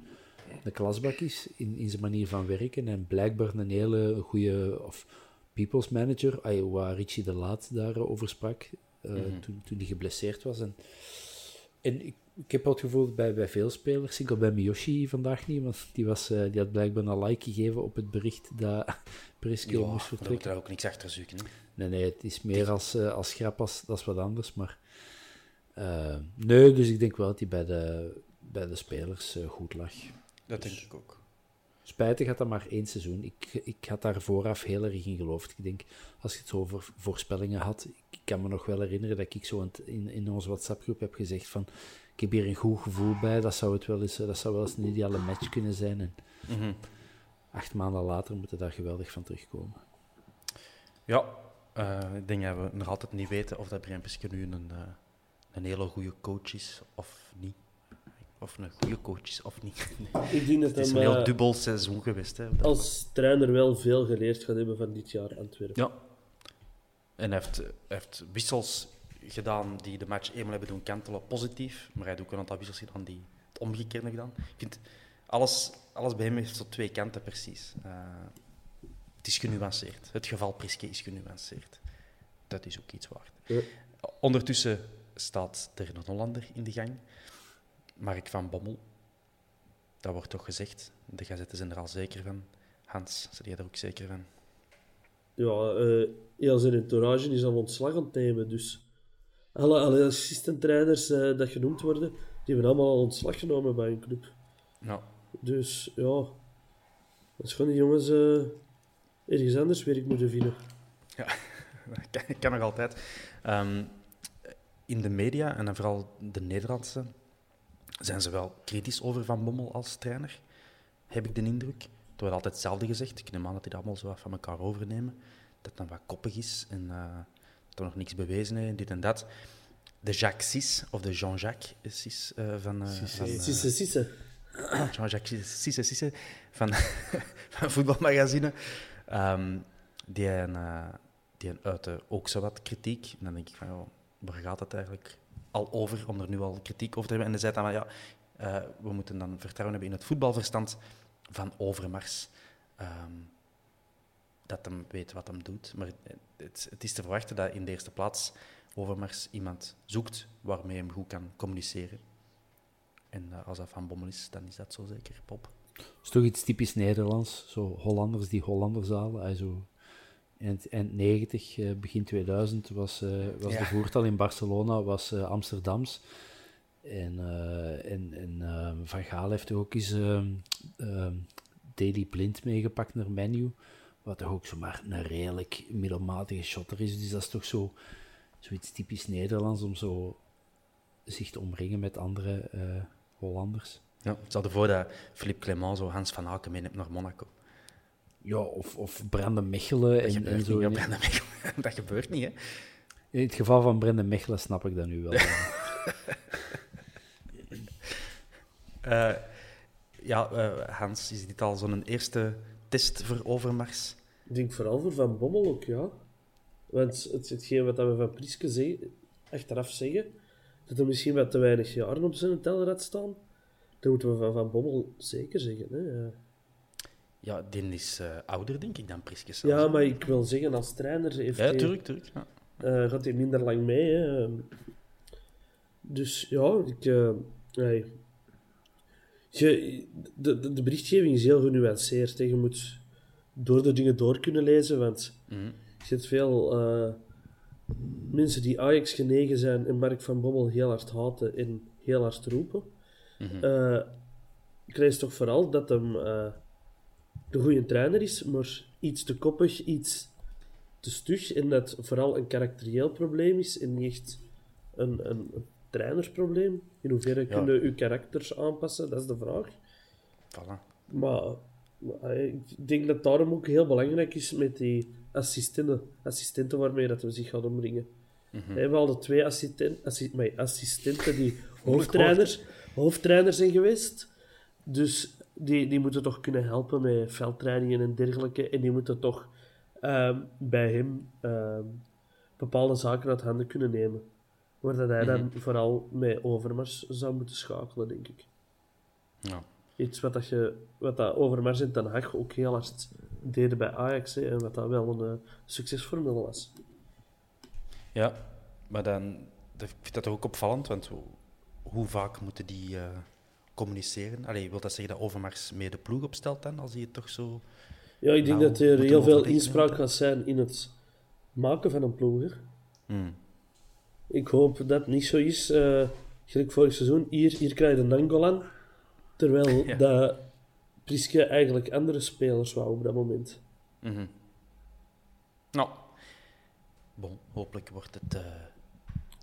een klasbak is in, in zijn manier van werken. En blijkbaar een hele goede of people's manager, ay, waar Richie de Laat daarover sprak, eh, toen, toen hij geblesseerd was. En, en ik, ik heb wel het gevoel bij, bij veel spelers, ik bij Miyoshi vandaag niet, want die, was, eh, die had blijkbaar een like gegeven op het bericht dat Ja, moest daar moet vertrekken. er ook niks achter zoeken. Hè. Nee, nee, het is meer als, eh, als grap, als, dat is wat anders. Maar eh, nee, dus ik denk wel dat hij bij de, bij de spelers eh, goed lag. Dat denk ik ook. Spijtig had dat maar één seizoen. Ik, ik had daar vooraf heel erg in geloofd. Ik denk, als je het zo over voorspellingen had, ik kan me nog wel herinneren dat ik zo in, in, onze WhatsApp-groep heb gezegd van, ik heb hier een goed gevoel bij, dat zou, het wel eens, dat zou wel eens een ideale match kunnen zijn. En Mhm. acht maanden later moeten daar geweldig van terugkomen. Ja, eh, ik denk dat we nog altijd niet weten of dat Priske nu een, een hele goede coach is of niet. Of een goede coach is of niet. Ik denk dat Het is hem een heel eh, dubbel seizoen geweest. Hè, als trainer wel veel geleerd gaat hebben van dit jaar Antwerpen. Ja. En hij heeft, hij heeft wissels gedaan die de match eenmaal hebben doen kantelen positief. Maar hij heeft ook een aantal wissels gedaan die het omgekeerde gedaan. Ik vind alles, alles bij hem heeft zo twee kanten precies. Eh, het is genuanceerd. Het geval Priske is genuanceerd. Dat is ook iets waard. Ja. Ondertussen staat er een Hollander in de gang. Mark van Bommel. Dat wordt toch gezegd. De gazetten zijn er al zeker van. Hans, zijn jij er ook zeker van? Ja, eh heel zijn entourage is al ontslag aan het nemen. Dus alle, alle assistent-trainers eh, dat genoemd worden, die hebben allemaal al ontslag genomen bij een club. Nou, Dus ja, dat is gewoon die jongens eh, ergens anders werk moeten vinden. kan, kan nog altijd. Ehm, in de media, en dan vooral de Nederlandse, zijn ze wel kritisch over Van Bommel als trainer, heb ik de indruk. Er wordt altijd hetzelfde gezegd. Ik neem aan dat die dat allemaal zo wat van elkaar overnemen. Dat het dan wat koppig is en eh, dat er nog niks bewezen heeft, dit en dat. De Jacques Sis, of de Jean-Jacques Sis eh, van... eh, Sisse, sisse. Jean-Jacques van, van Voetbalmagazine. Ehm, die, een, die uitte ook zo wat kritiek. En dan denk ik van, ja, waar gaat het eigenlijk al over, om er nu al kritiek over te hebben? En hij zei dan ja, eh, we moeten dan vertrouwen hebben in het voetbalverstand van Overmars. Ehm, dat hem weet wat hem doet. Maar het, het is te verwachten dat in de eerste plaats Overmars iemand zoekt waarmee hem goed kan communiceren. En eh, als dat Van Bommel is, dan is dat zo zeker, Pop. Dat is toch iets typisch Nederlands. Zo Hollanders die Hollanders halen. Zo eind, eind 90, eh, begin 2000 was, eh, was Ja. de voertal in Barcelona was, eh, Amsterdams. En, en, en eh, Van Gaal heeft ook eens ehm, ehm, Daily Blind meegepakt naar Menu. wat toch ook zomaar een redelijk middelmatige shotter is. Dus dat is toch zo, zoiets typisch Nederlands om zo zich te omringen met andere Hollanders. Ja, stel ervoor dat Philippe Clement zo Hans van Aken meeneemt naar Monaco. Ja, of, of Brandon Mechelen. Dat En, en zo. niet, Mechelen. Dat gebeurt niet, hè. In het geval van Brandon Mechelen snap ik dat nu wel. Eh, ja, eh, Hans, is dit al zo'n eerste test voor Overmars? Ik denk vooral voor Van Bommel ook, ja. Want het, hetgeen wat we van Prieske zeggen, achteraf zeggen, dat er misschien wat te weinig jaren op zijn telrad staan, dat moeten we van Van Bommel zeker zeggen. Hè. Ja. Ja, die is eh, ouder, denk ik, dan Priske Ja, maar ik wil zeggen, als trainer heeft Ja, tuurlijk, tuurlijk. Ja. eh, gaat hij minder lang mee. Hè. Dus ja, ik... eh, nee. Je, de, de, de berichtgeving is heel genuanceerd. hè. Je moet door de dingen door kunnen lezen, want Mhm. je hebt veel mensen die Ajax genegen zijn en Mark van Bommel heel hard haten en heel hard roepen. Eh, ik lees toch vooral dat hem de goede trainer is, maar iets te koppig, iets te stug en dat vooral een karakterieel probleem is en niet echt een, een, een trainersprobleem. In hoeverre Ja. kunnen uw karakters aanpassen, dat is de vraag. Voilà. Maar maar, eh, ik denk dat daarom ook heel belangrijk is met die assistenten, assistenten waarmee dat we zich gaan omringen. Hè, We hadden twee assisten, assi, maar assistenten die hoofdtrainers, hoofdtrainers zijn geweest. Dus die, die moeten toch kunnen helpen met veldtrainingen en dergelijke. En die moeten toch ehm, bij hem ehm, bepaalde zaken uit handen kunnen nemen. Waar dat hij dan vooral met Overmars zou moeten schakelen, denk ik. Ja. Iets wat, dat je, wat dat Overmars en Ten Hag ook heel hard deden bij Ajax. Hè, en wat dat wel een eh, succesformule was. ja, maar dan... dat- Ik vind dat ook opvallend, want hoe, hoe vaak moeten die eh, communiceren? Allee, wil dat zeggen dat Overmars mee de ploeg opstelt dan, als hij het toch zo... Ja, ik denk Nou, dat er heel veel inspraak gaat zijn in het maken van een ploeg. hè. Hmm. Ik hoop dat het niet zo is. gelijk vorig seizoen. Hier, hier krijg je Nangolan. Terwijl Ja. dat Priske eigenlijk andere spelers wou op dat moment. Mhm. Nou, bon, hopelijk wordt het eh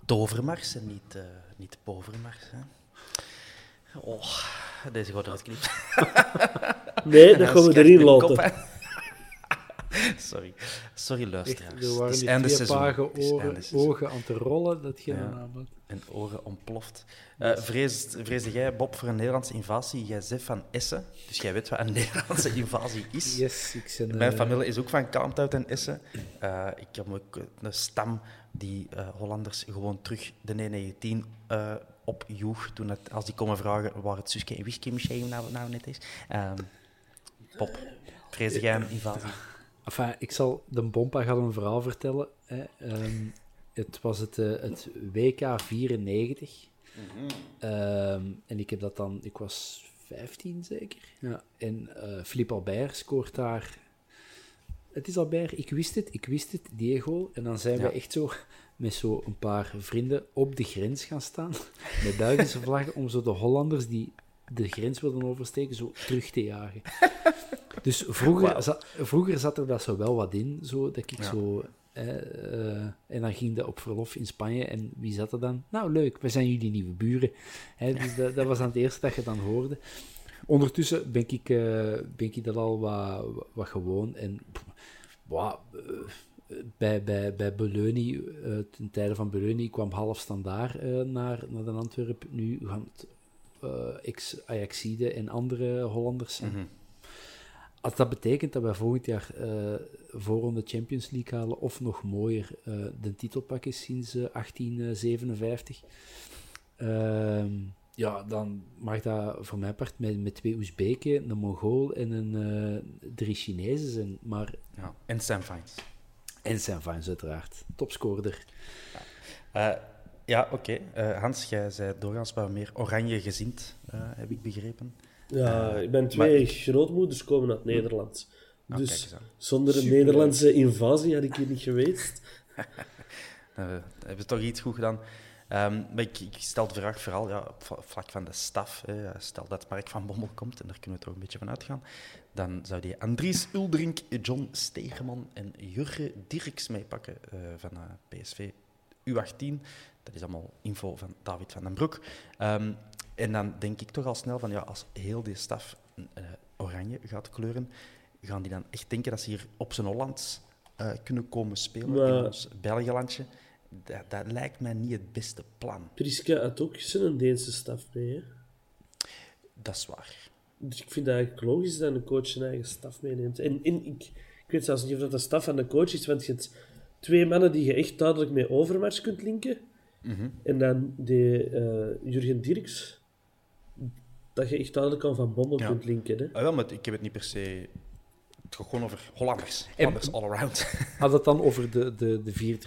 tovermars en niet, eh niet povermars. Hè? Oh, deze gaat eruit knippen. Nee, dat gaan we erin laten. Sorry, sorry luisteraars. er waren die twee oren, seizoen. ogen aan het rollen, dat je Ja. aanmaakt. En oren ontploft. Eh vrees, vreesde jij, Bob, voor een Nederlandse invasie? Jij zegt van Essen, dus jij weet wat een Nederlandse invasie is. Yes, ik ben... Mijn eh, familie is ook van Kalmthout en Essen. Eh, ik heb ook een stam die eh, Hollanders gewoon terug de 19 eh opjoeg toen het, als die komen vragen waar het Suske en Whisky Museum nou, nou net is. Ehm Pop, vrees jij invasie? Enfin, ik zal de Bompa gaan een verhaal vertellen. Hè. Ehm, het was het, eh, het WK 94. Ehm, en ik heb dat dan... Ik was 15 zeker. Ja. En eh Philippe Albert scoort daar... Het is Albert, ik wist het, ik wist het, Diego. En dan zijn Ja. we echt zo met zo een paar vrienden op de grens gaan staan. Met Belgische vlaggen om zo de Hollanders die de grens wilden oversteken, zo terug te jagen. Dus vroeger, zat, vroeger zat er dat zo wel wat in, zo, dat ik Ja. zo... eh, en dan ging dat op verlof in Spanje. En wie zat er dan? Nou, leuk, we zijn jullie nieuwe buren. Hè, dus dat, dat was dan het eerste dat je dan hoorde. Ondertussen ben ik, eh, ben ik dat al wat, wat gewoon. En pff, eh, bij, bij, bij Beleuni, eh, ten tijde van Beleuni, kwam half standaard eh, naar, naar de Antwerpen. Nu gaan het eh, ex-Ajaxide en andere Hollanders zijn. Mhm. Als dat betekent dat wij volgend jaar voorronde Champions League halen, of nog mooier, de titel pakken sinds eh, 1857, ehm, ja, dan mag dat voor mijn part met, met twee Oezbeken, een Mongool en een, drie Chinezen zijn. Maar, Ja. En Sam Vines. En zijn Vines uiteraard, topscorer. Eh, ja, oké. Eh, Hans, jij zei doorgaans wat meer oranje gezind, eh, heb ik begrepen. Ja, ik ben twee grootmoeders komen uit Nederland. Ah, kijk Dus zonder een. Nederlandse invasie had ik hier niet geweest. Eh, hebben we toch iets goed gedaan. Ehm, maar ik, ik stel de vraag vooral ja, op vla- vlak van de staf. Hè. Stel dat Mark van Bommel komt, en daar kunnen we toch een beetje van uitgaan. Dan zou die Andries Uldrink, John Stegeman en Jurgen Dirks meepakken eh, van eh, PSV U18. Dat is allemaal info van David van den Broek. Ehm, en dan denk ik toch al snel van, ja, als heel die staf eh, oranje gaat kleuren, gaan die dan echt denken dat ze hier op zijn Hollands kunnen komen spelen Maar- in ons Belgelandje? Dat, dat lijkt mij niet het beste plan. Priska had ook zijn Deense staf mee. Hè? Dat is waar. Dus ik vind het eigenlijk logisch dat een coach zijn eigen staf meeneemt. En, en ik, ik weet zelfs niet of dat de staf van de coach is, want je hebt twee mannen die je echt duidelijk mee Overmars kunt linken. En dan de eh, Jurgen Dirks, dat je echt duidelijk aan Van Bommel Ja. kunt linken. Hè? Ah, wel, maar ik heb het niet per se... Het gaat gewoon over Hollanders. Hollanders all around. Had het dan over de, de, de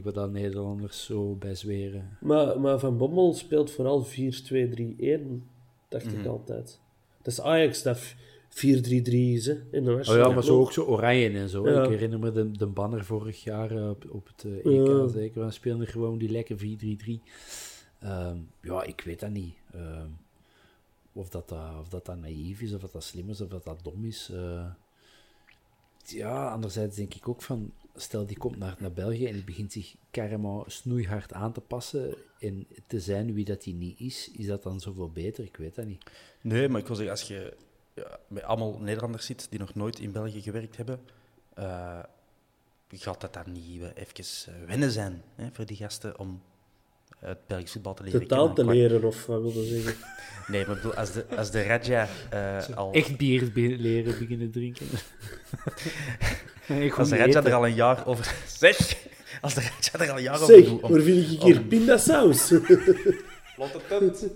4-3-3, waar dan Nederlanders zo bij zweren. Maar, maar Van Bommel speelt vooral 4-2-3-1, dacht Mhm. ik altijd. Dat is Ajax dat 4-3-3 is, hè, in de Oh ja, maar zo ook zo oranje en zo. Ja. Ik herinner me de, de banner vorig jaar eh, op, op het eh, EK, Ja. zeker. We speelden gewoon die lekker 4-3-3. Ehm, ja, ik weet dat niet. Ehm, of, dat, dat, of dat dat naïef is, of dat dat slim is, of dat dat dom is. Eh, ja, anderzijds denk ik ook van... Stel, die komt naar, naar België en die begint zich carrément snoeihard aan te passen en te zijn wie dat hij niet is. Is dat dan zoveel beter? Ik weet dat niet. Nee, maar ik wil zeggen, als je ja, met allemaal Nederlanders zit die nog nooit in België gewerkt hebben, eh, gaat dat dan niet eh, even eh, wennen zijn hè, voor die gasten om het Belgisch voetbal te leren De taal te leren, of wat wil je zeggen? Nee, maar ik bedoel, als de, als de Raja eh, al... Echt bier leren beginnen drinken. Als de Raja er al een jaar over... Zeg! Als de Raja er al een jaar over Zeg, doet om... waar vind ik hier om- pindasaus? Lotte tent.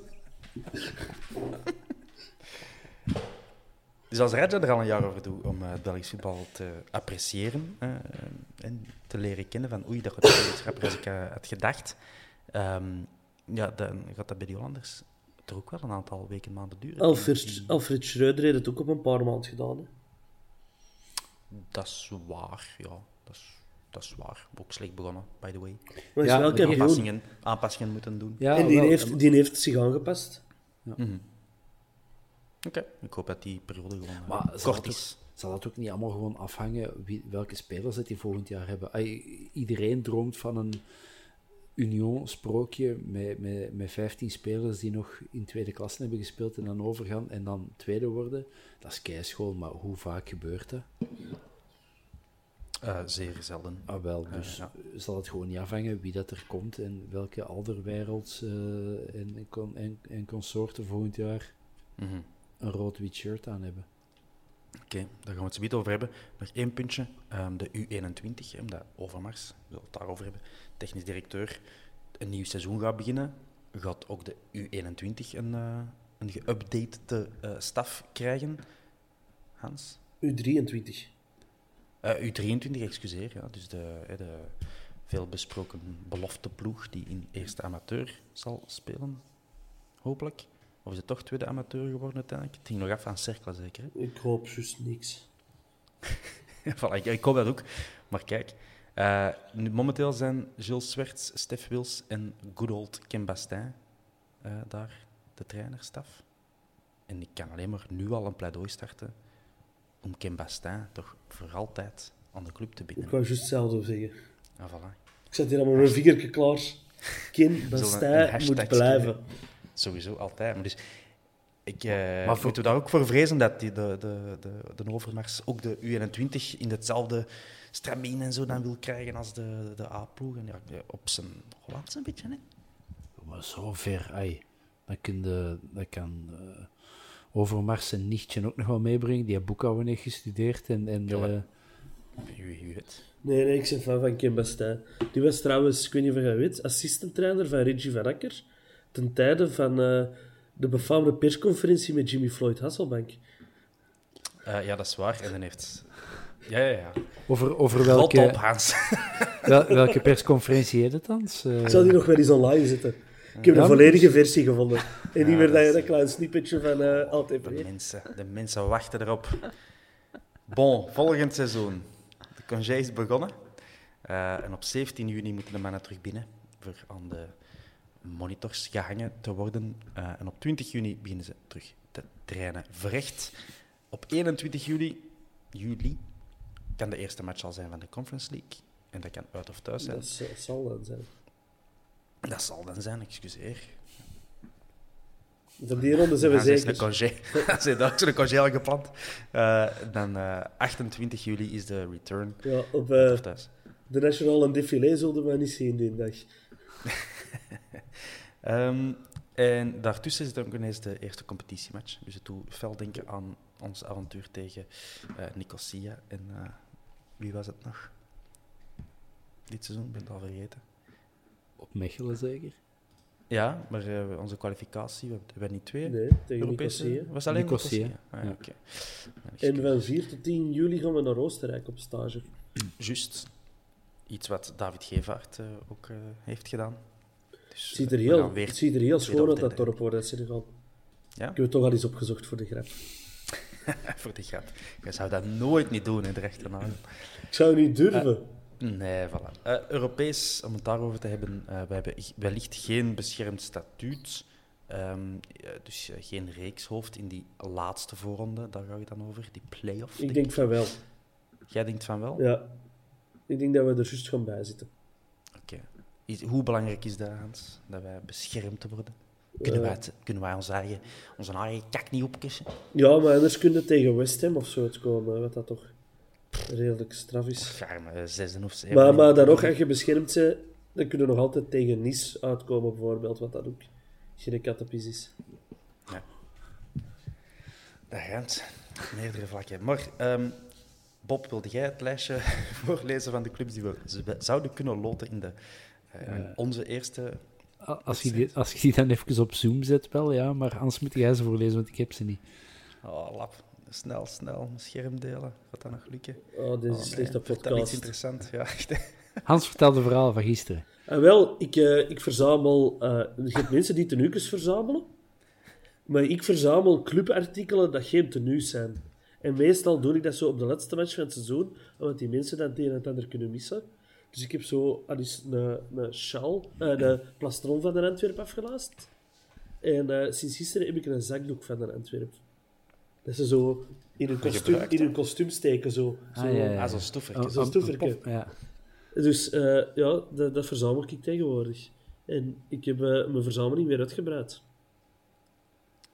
Dus als Raja er al een jaar over doet om eh, het Belgisch voetbal te appreciëren eh, en te leren kennen van oei, dat gaat veel iets als ik had gedacht, ehm, ja, dan gaat dat bij die Hollanders er ook wel een aantal weken, maanden duren. Alfred, Alfred Schreuder heeft het ook op een paar maanden gedaan. Hè. Dat is waar, ja. Dat is, dat is waar. Ook slecht begonnen, by the way. Maar Ja, wel. Aanpassingen, aanpassingen moeten doen. Ja, en die wel, heeft, die heeft zich aangepast. Oké, ik hoop dat die periode gewoon eh, Maar zal kort het is. Zal dat ook niet allemaal gewoon afhangen wie, welke spelers dat die volgend jaar hebben? Iedereen droomt van een Union-sprookje met, met, met 15 spelers die nog in tweede klasse hebben gespeeld en dan overgaan en dan tweede worden. Dat is keischool, maar hoe vaak gebeurt dat? Eh, zeer zelden. Ah, wel, dus ja. zal het gewoon niet afhangen wie dat er komt en welke alderwerelds eh en, en, en consorten volgend jaar Mhm. een rood-wit shirt aan hebben. Oké, daar gaan we het zo over hebben. Nog één puntje. Ehm, de U21, hè, omdat Overmars, we zullen het daarover hebben, technisch directeur, een nieuw seizoen gaat beginnen. Gaat ook de U21 een, eh, een geüpdate eh, staf krijgen. Hans? U23. Eh, U23, excuseer. Ja, dus de, de veelbesproken belofteploeg die in eerste amateur zal spelen. Hopelijk. Of is het toch tweede amateur geworden uiteindelijk? Het ging nog af aan Cercle, zeker. Hè? Ik hoop juist niks. Voilà, ik, ik hoop dat ook. Maar kijk, eh, nu, momenteel zijn Gilles Swerts, Stef Wils en good old Ken Bastin eh, daar, de trainerstaf. En ik kan alleen maar nu al een pleidooi starten om Ken Bastin toch voor altijd aan de club te binden. Ik wou juist hetzelfde zeggen. Ja, voilà. Ik zet hier allemaal mijn vingertje klaar. Kim Bastijn hashtag moet blijven. Sowieso, altijd. Maar dus, ik eh Maar voor- moeten we daar ook voor vrezen dat die, de, de, de, de Overmars ook de U21 in hetzelfde stramien en zo dan wil krijgen als de, de A-ploeg. En ja, op zijn Hollands een beetje, hè? Maar zo ver, ai. Dan, kun je, dan kan eh Overmars zijn nichtje ook nog wel meebrengen. Die heeft boekhouden heeft gestudeerd. En, en, Ja, eh, weet. Nee, nee, ik ben fan van Kim Bastijn. Die was trouwens, ik weet niet of je dat weet, assistent-trainer van Reggie van Akker. Ten tijde van eh, de befaamde persconferentie met Jimmy Floyd Hasselbank. Eh, ja, dat is waar. En dan heeft... Ja, ja, ja. over, over Rot op, welke, Hans. wel- welke persconferentie heet het dan? Eh, Ik zal die nog wel eens online zetten. Ik heb Ja, een maar- volledige versie gevonden. En niet meer dat je dat klein snippetje van eh De LTV. mensen, de mensen wachten erop. Bon, volgend seizoen. De congé is begonnen. Eh, en op 17 juni moeten de mannen terug binnen voor aan de monitors gehangen te worden. Eh, en op 20 juni beginnen ze terug te trainen. Verrecht. Op 21 juli, juli kan de eerste match al zijn van de Conference League. En dat kan uit of thuis zijn. Dat zal dan zijn. Dat zal dan zijn, excuseer. Van die ronde zijn we Ja, ze is zeker. een congé. Zo'n congé al gepland. Eh, dan eh, 28 juli is de return. Ja, op eh, thuis. de Nationale Défilé zullen we niet zien die dag. Ehm, en daartussen zit ook ineens de eerste competitiematch. Dus het doet fel denken aan ons avontuur tegen eh Nicosia. En eh, wie was het nog? Dit seizoen, ik ben het al vergeten. Op Mechelen zeker? Ja, maar eh, onze kwalificatie, we hebben niet twee Nee, tegen Europese... Nicosia. Was alleen Nicosia, Nicosia? Ah, ja. En van 4 tot 10 juli gaan we naar Oostenrijk op stage. Juist. Iets wat David Gevaert eh, ook eh, heeft gedaan. Dus, Het ziet er heel, gaan weer het ziet er heel schoon uit, dat dorp, hoor, dat Senegal. Ja? Ik heb het toch al eens opgezocht voor de grap. voor de grap. Je zou dat nooit niet doen in de rechternaam. Ik zou niet durven. Nee, voilà. Eh, Europees, om het daarover te hebben, eh we hebben wellicht geen beschermd statuut. Ehm, eh, dus eh, geen reekshoofd in die laatste voorronde, daar ga je dan over, die play-off. ik denk van wel. Jij denkt van wel? Ja. Ik denk dat we er juist gaan bij zitten. Is- Hoe belangrijk is dat, Hans, dat wij beschermd worden? Kunnen, wij, het, kunnen wij ons eigen, onze eigen kak niet opkussen? Ja, maar anders kun je tegen West Ham of zo uitkomen, wat dat toch redelijk straf is. Garme, eh, zesde of zeven. Maar, maar dan nog, als je beschermd bent, dan kun je nog altijd tegen Nice uitkomen, bijvoorbeeld, wat dat ook geen kattenpis is. Dat gaat. Meerdere vlakken. Maar ehm, Bob, wilde jij het lijstje voorlezen van de clubs die we zouden kunnen loten in, de, eh, onze eerste... Als je, die, als je die dan even op Zoom zet, wel ja, maar anders moet jij ze voorlezen, want ik heb ze niet. Oh, lap. Snel, snel. Mijn scherm delen. Gaat dat nog lukken? Oh, dit is Oh, een slechte nee. Vertel iets podcast. interessants. Ja, echt. Hans vertelde het verhaal van gisteren. En wel, ik, eh, ik verzamel... eh je hebt mensen die tenues verzamelen. Maar ik verzamel clubartikelen dat geen tenues zijn. En meestal doe ik dat zo op de laatste match van het seizoen, omdat die mensen dan het een en het ander kunnen missen. Dus ik heb zo al eens een, een sjaal, eh, de plastron van de Antwerp afgelaast. En eh, sinds gisteren heb ik een zakdoek van de Antwerp. Dat ze zo in een kostuum, in een kostuum steken. Zo. zo. Ah, ja, ja. Ah, zo'n stoeffertje. Oh, Zo'n Ja. Dus eh, ja, dat, dat verzamel ik tegenwoordig. En ik heb mijn verzameling weer uitgebreid.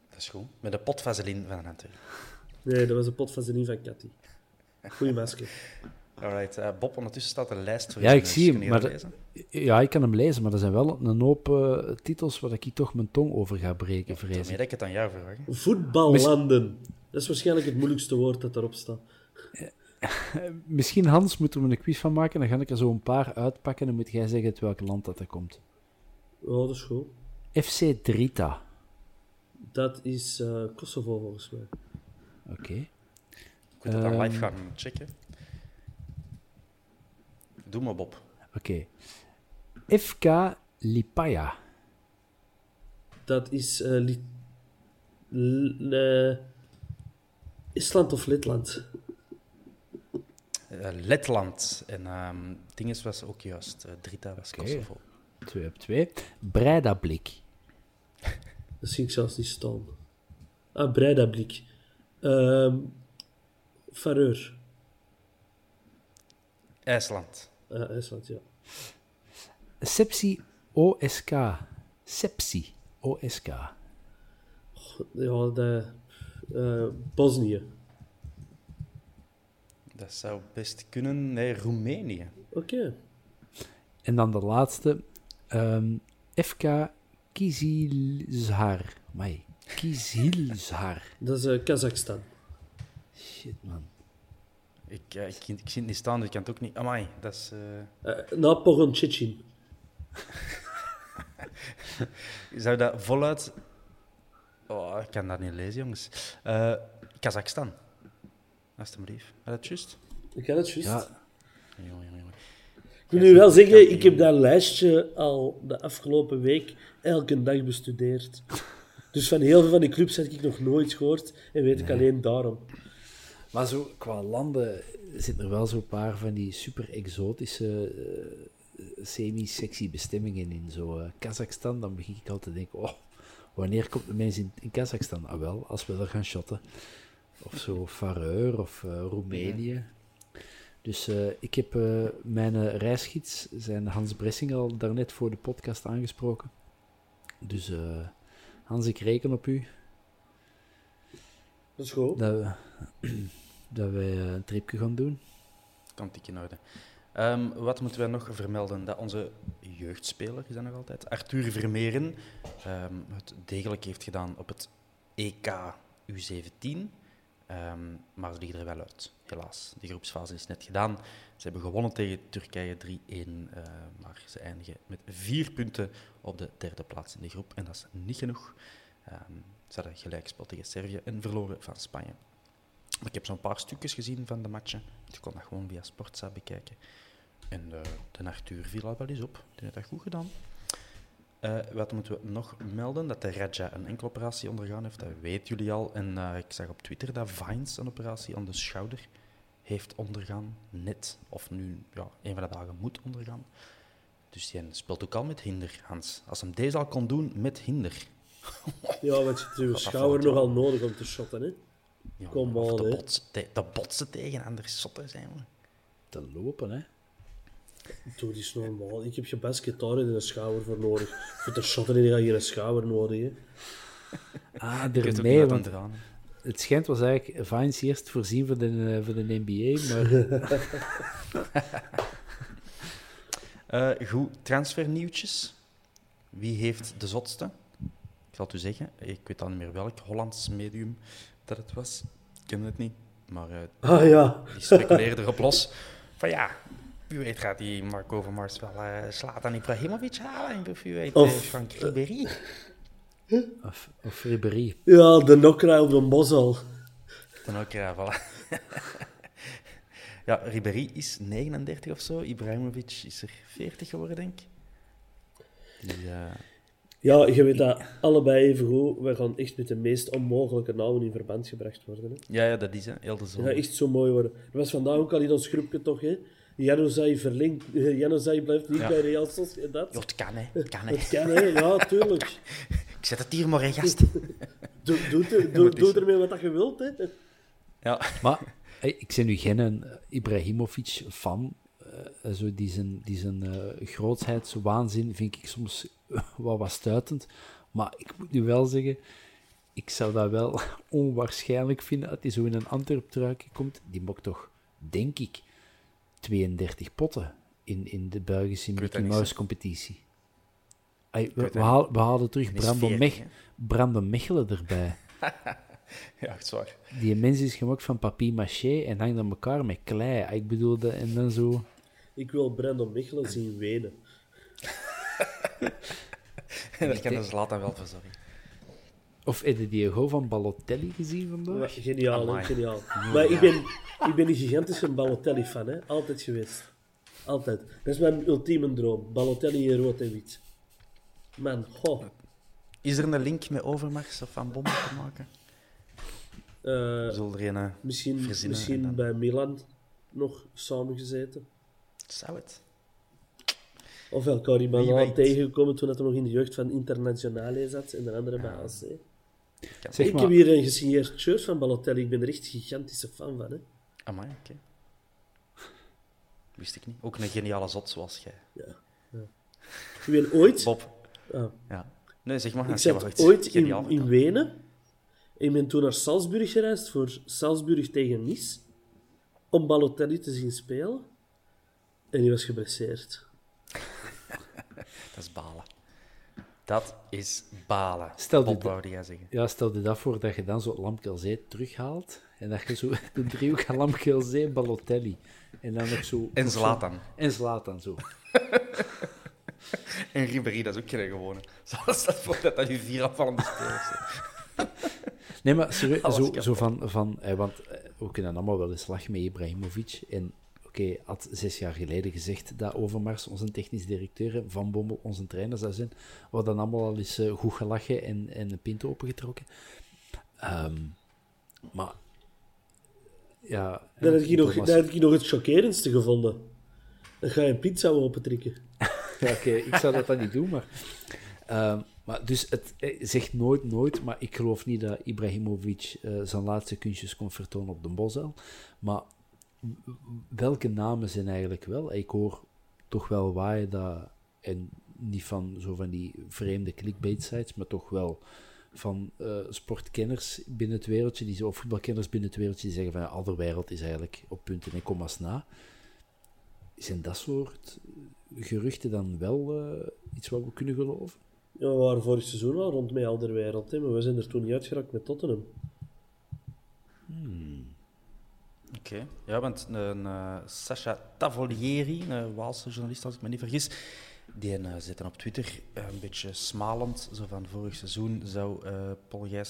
Dat is goed. Met de pot vaseline van een Antwerp. Nee, dat was een pot van Zenin van Cathy. Goeie masker. Alright. eh, Bob, ondertussen staat een lijst voor Ja, je. ik zie hem, maar dat ja, ik kan hem lezen, maar er zijn wel een hoop eh, titels waar ik toch mijn tong over ga breken, vrees ik. dat ik het aan jou vraag. hè. Voetballanden. Dat is waarschijnlijk het moeilijkste woord dat daarop staat. Misschien, Hans, moeten we een quiz van maken, dan ga ik er zo een paar uitpakken en dan moet jij zeggen uit welk land dat er komt. Oh, dat is goed. FC Drita. Dat is eh, Kosovo volgens mij. Oké. Ik moet het dan live gaan checken. Doe maar, Bob. Oké. FK Lipaja. Dat is eh, Li- L- eh, Estland of Letland. Eh, Letland. En ehm Dinges was ook juist. eh, Drita was Kosovo. 2 op 2. Breidablik. Dat zie ik zelfs niet staan. Ah, Breidablik. Ehm Fareur. IJsland. Ah, IJsland, ja. Sepsi OSK. Sepsi OSK. Ja, de, eh, Bosnië. Dat zou best kunnen. Nee, Roemenië. Oké. En dan de laatste. ehm, FK Kizilzar. Mai. Kizilzar. Dat is eh, Kazachstan. Shit, man. Ik, eh, ik, ik zie het niet staan, dus ik kan het ook niet... Amai, dat is... eh, Eh na. Zou dat voluit... Oh, ik kan dat niet lezen, jongens. Eh Kazachstan. Alsjeblieft. Had dat juist? Ik kan het juist. Ja, Jongen, jongen, jongen. ik moet nu wel zeggen, ik heb dat lijstje al de afgelopen week elke dag bestudeerd. Dus van heel veel van die clubs heb ik nog nooit gehoord en weet ik alleen daarom. Maar zo qua landen zitten er wel zo'n paar van die super exotische eh, semi-sexy bestemmingen in zo eh, Kazachstan, dan begin ik altijd te denken, oh, wanneer komt de mens in, in Kazachstan? Ah wel, als we er gaan shotten. Of zo Fareur of eh, Roemenië. Dus ik heb mijn reisgids, zijn Hans Bressing, al daarnet voor de podcast aangesproken. Dus Hans, ik reken op u Dat is goed. dat, dat wij eh, een tripje gaan doen. Kan tik in orde. Ehm, wat moeten wij nog vermelden? Dat onze jeugdspeler, is dat nog altijd, Arthur Vermeeren, ehm, het degelijk heeft gedaan op het EK U17. Ehm, maar ze liggen er wel uit, helaas. De groepsfase is net gedaan. Ze hebben gewonnen tegen Turkije 3-1, eh, maar ze eindigen met vier punten op de derde plaats in de groep. En dat is niet genoeg. Ze hadden gelijk gespeeld tegen Servië en verloren van Spanje. Ik heb zo'n paar stukjes gezien van de matchen. Je kon dat gewoon via Sportza bekijken. En eh, de Arthur viel al wel eens op. Die heeft dat goed gedaan. Eh, wat moeten we nog melden? Dat de Raja een enkele operatie ondergaan heeft. Dat weten jullie al. En eh, ik zag op Twitter dat Vines een operatie aan de schouder heeft ondergaan. Net, of nu, ja, een van de dagen moet ondergaan. Dus die speelt ook al met hinder, Hans. Als hem deze al kon doen met hinder. Ja, want je hebt je schouder nogal nodig om te shotten, hè. Ja, Kom on, te, hè. botsen, te, te botsen tegen andere sotten zijn. we. Te lopen, hè. Doe die is normaal. Ik heb je best gitaar in een schouder voor nodig. Voor te shotten heb je geen schouder nodig, hè. Ah, want aan eraan. het schijnt was eigenlijk Vines eerst voorzien voor de, eh, voor de NBA, maar Eh, goed, transfernieuwtjes. Wie heeft de zotste? Ik zal het u zeggen. Ik weet al niet meer welk Hollands medium dat het was. Ik ken het niet. Maar eh, Ah ja. die speculeerde erop los. Van ja, wie weet gaat die Marco Overmars wel uh, Slatan Ibrahimovic halen. Of wie weet Of, eh, Frank Ribéry. of, of Ribéry. Ja, de nokraai op de bos al. Dan ook, ja, voilà. ja, Ribéry is 39 of zo. Ibrahimovic is er 40 geworden, denk ik. Die, Ja, je weet dat allebei even goed. We gaan echt met de meest onmogelijke namen in verband gebracht worden. Hè. ja, ja, dat is hè, heel de Dat zomer. gaat echt zo mooi worden. Er was vandaag ook al in ons groepje toch, hè. Januzaj verlinkt. Januzaj blijft niet Ja. bij Real Sociedad. Ja, het kan, hè. Het kan, hè. Dat kan, hè. Ja, tuurlijk. Ik zet het hier maar in, gast. Doe, doe, doe, doe, doe ermee wat je wilt, hè. Ja. Maar ik ben nu geen een Ibrahimovic-fan. Eh, zo die zijn, die zijn eh, grootheidswaanzin vind ik soms wat stuitend. Maar ik moet nu wel zeggen, ik zou dat wel onwaarschijnlijk vinden dat hij zo in een Antwerp-truikje komt. Die mocht toch, denk ik, 32 potten in, in de Belgische Mickey Mouse competitie. Ay, we, we, dat haal- we halen terug Brandon, 40, Mech. Brandon Mechelen erbij. Ja, echt zwaar. Die mens is gemaakt van papier-maché en hangt aan elkaar met klei. Ah, Ik bedoel, dat, en dan zo... Ik wil Brandon Mechelen zien wenen. Daar kan de Zlatan wel voor zorgen. Of heb je die go van Balotelli gezien vandaag? Geniaal, hè, Amai. geniaal. Maar ik ben, ik ben een gigantische Balotelli-fan, hè. Altijd geweest. Altijd. Dat is mijn ultieme droom. Balotelli in rood en wit. Man, goh. Is er een link met Overmars of Van Bommel te maken? Eh, We zullen er een eh, misschien verzinnen. misschien dan- bij Milan nog samengezeten. Zou het? Of elkaar Wie iemand aan weet. tegengekomen toen hij nog in de jeugd van Internationale zat en de andere bij AC. Zeg ik maar, heb hier een gesigneerd shirt van Balotelli. Ik ben er echt gigantische fan van. Hè. Amai, oké. Wist ik niet. Ook een geniale zot zoals jij. Ik ben ooit... Bob. Ah. Ja. Nee, zeg maar. Ik zat ooit in, in. Wenen. En ik ben toen naar Salzburg gereisd voor Salzburg tegen Nice. Om Balotelli te zien spelen. En die was geblesseerd. Dat is balen. Dat is balen. Stel Bob, dit- wou jij zeggen. ja, stel je dat voor dat je dan zo Lamkelzee terughaalt en dat je zo de driehoek Lamkelzee, Balotelli en dan nog zo... En Zlatan. En Zlatan, zo. En Ribéry, dat is ook geen gewone. Zoals dat voor dat dat je vier afvallende spelers zijn. Nee, maar serieus, zo, zo van... van eh, want eh, we kunnen allemaal wel eens lachen met Ibrahimovic. En oké, had zes jaar geleden gezegd dat Overmars onze technisch directeur en Van Bommel onze trainer zou zijn. We hadden allemaal al eens eh, goed gelachen en, en een pint opengetrokken. Ehm, maar... Ja... Dan heb ik nog, heb ik nog het chockerendste gevonden. Dan ga je een pizza opentrekken. Ja, Oké, ik zou dat dan niet doen, maar... Ehm, maar dus het eh, zegt nooit nooit, maar ik geloof niet dat Ibrahimovic eh, zijn laatste kunstjes kon vertonen op de Bosel. Maar welke namen zijn eigenlijk wel? Ik hoor toch wel waaien dat, en niet van zo van die vreemde clickbait sites, maar toch wel van eh, sportkenners binnen het wereldje, die, zo- of voetbalkenners binnen het wereldje, die zeggen van ja, wereld is eigenlijk op punten en komma's na. Zijn dat soort geruchten dan wel eh, iets wat we kunnen geloven? Ja, we waren vorig seizoen al rond met Alderwereld, hè, maar we zijn er toen niet uitgeraakt met Tottenham. Oké, ja, want een eh Sasha Tavolieri, een Waalse journalist als ik me niet vergis, die uh, zette op Twitter eh, een beetje smalend, zo van vorig seizoen zou eh Paul eh,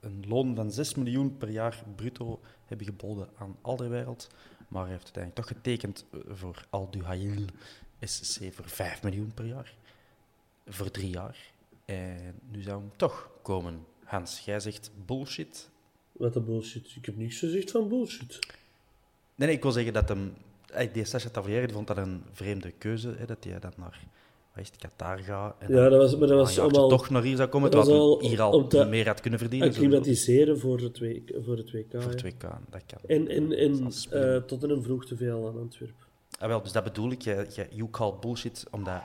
een loon van 6 miljoen per jaar bruto hebben geboden aan Alderwereld, maar hij heeft uiteindelijk toch getekend eh, voor Al Duhail SC voor 5 miljoen per jaar, voor drie jaar. En nu zou hem toch komen. Hans, jij zegt bullshit, Wat een bullshit. Ik heb niks gezegd van bullshit. Nee, nee, ik wil zeggen dat hem... eh, Die Sacha Tavolieri die vond dat een vreemde keuze, hè, dat hij dan naar wat is het, Qatar gaat. En Ja, dat was, maar dat was een allemaal toch naar hier zou komen, dat terwijl was al hier al te meer had kunnen verdienen. acclimatiseren voor het, WK, voor het WK. Voor het WK, dat kan. En, en, en Als speler. eh Tottenham vroeg te veel aan Antwerpen. Ah, wel, dus dat bedoel ik. Je, je, you call bullshit, omdat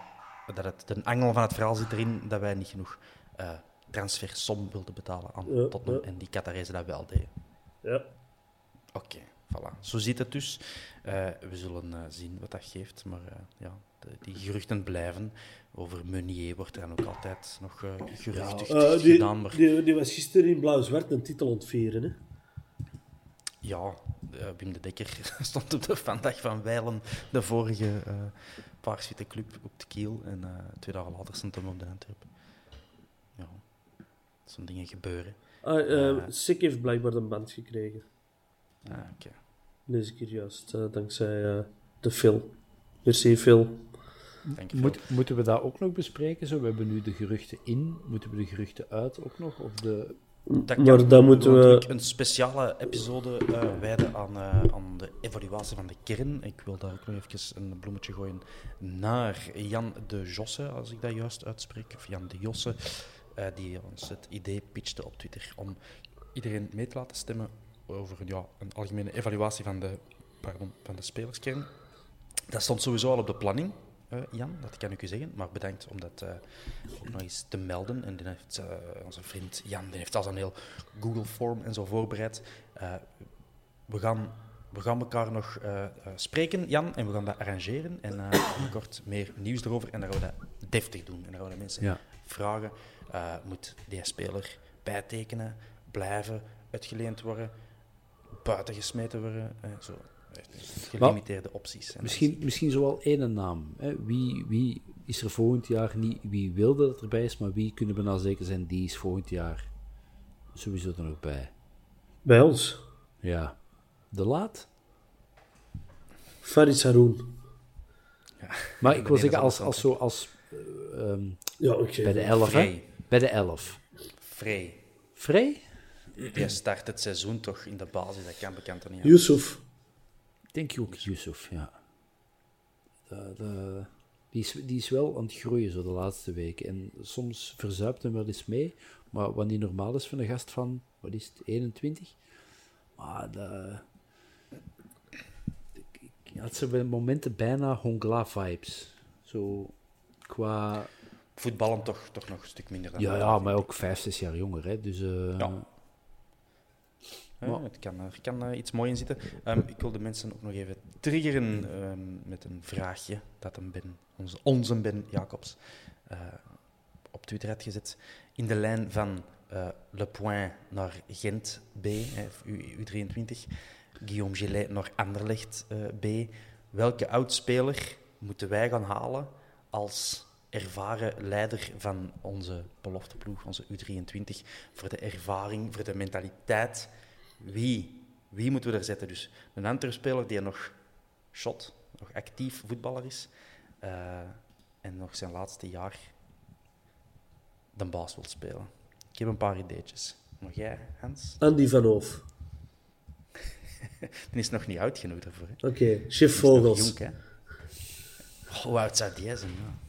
dat het, de angel van het verhaal zit erin dat wij niet genoeg eh transfersom wilden betalen aan Ja, Tottenham. ja. En die Qatarezen dat wel deden. Ja. Oké, voilà. Zo zit het dus. Eh, we zullen eh, zien wat dat geeft. Maar eh, ja, de- die geruchten blijven. Over Meunier wordt er dan ook altijd nog geruchtig die, gedaan. Maar die, die was gisteren in blauw-zwart een titel ontveren. Hè? ja, Wim de Dekker stond op de vandaag van Weilen, de vorige eh paarswitte club, op de kiel. En twee dagen later stond hem op de Antwerp. Zo'n dingen gebeuren. Ah, eh, Eh. Sik heeft blijkbaar een band gekregen. Ah, oké. Lees ik hier juist, eh, dankzij eh, de Phil. Merci Phil. Moet, moeten we dat ook nog bespreken? Zo? We hebben nu de geruchten in. Moeten we de geruchten uit ook nog? Of de... Dat Maar dan moeten we- een speciale episode eh, wijden aan, eh, aan de evaluatie van de kern. Ik wil daar ook nog even een bloemetje gooien naar Jan de Josse, als ik dat juist uitspreek. Of Jan de Josse, eh, die ons het idee pitchte op Twitter om iedereen mee te laten stemmen over ja, een algemene evaluatie van de, pardon, van de spelerskern. Dat stond sowieso al op de planning, eh, Jan, dat kan ik u zeggen. Maar bedankt om dat eh, ook nog eens te melden. En die heeft, onze vriend Jan die heeft al een heel Google-form en zo voorbereid. We, gaan, we gaan elkaar nog spreken, Jan, en we gaan dat arrangeren. En binnenkort meer nieuws erover. En dan gaan we dat deftig doen. En dan gaan we de mensen Ja. vragen, eh, moet die speler bijtekenen, blijven, uitgeleend worden, buiten gesmeten worden? eh, zo. Gelimiteerde opties. En Misschien, misschien zo wel één naam. Hè? Wie, wie is er volgend jaar niet... Wie wilde dat erbij is, maar wie kunnen we nou zeker zijn, die is volgend jaar sowieso er nog bij. Bij ons. Ja. De Laat? Faris Haroun. Maar ik wil zeggen, als, als, zo, als eh, ehm, Ja, oké. bij de elf, hè? Vrij. Bij de elf. Vrij. Vrij? Die start het seizoen toch in de basis, dat kan bekend toch niet. Yusuf. Denk je ook Yusuf, ja. De, de- die, is, die is wel aan het groeien zo de laatste weken. En soms verzuipt hem wel eens mee. Maar wat niet normaal is van een gast van, wat is het, 21? Maar de, ik- ik had ze bij momenten bijna Hongla-vibes. Zo qua... Voetballen toch, toch nog een stuk minder dan Ja, ja, maar ook vijf, zes jaar jonger, hè. Dus... eh, Ja. Ja, het kan, er kan eh, iets moois in zitten. Ehm, ik wil de mensen ook nog even triggeren ehm, met een vraagje dat een Ben, onze, onze Ben Jacobs eh, op Twitter had gezet. In de lijn van Le Point naar Gent B, hè, U, U23, Guillaume Gillet naar Anderlecht B. Welke oudspeler moeten wij gaan halen als ervaren leider van onze belofteploeg, onze U23, voor de ervaring, voor de mentaliteit? Wie? Wie moeten we er zetten? Dus een Antwerp-speler die nog shot, nog actief voetballer is eh, en nog zijn laatste jaar de baas wil spelen. Ik heb een paar ideetjes. Nog jij, Hans? Andy van Hoof. Die is nog niet oud genoeg daarvoor. Oké, chef is nog Vogels. jong, hè? Oh, hoe oud zou die zijn? Ja.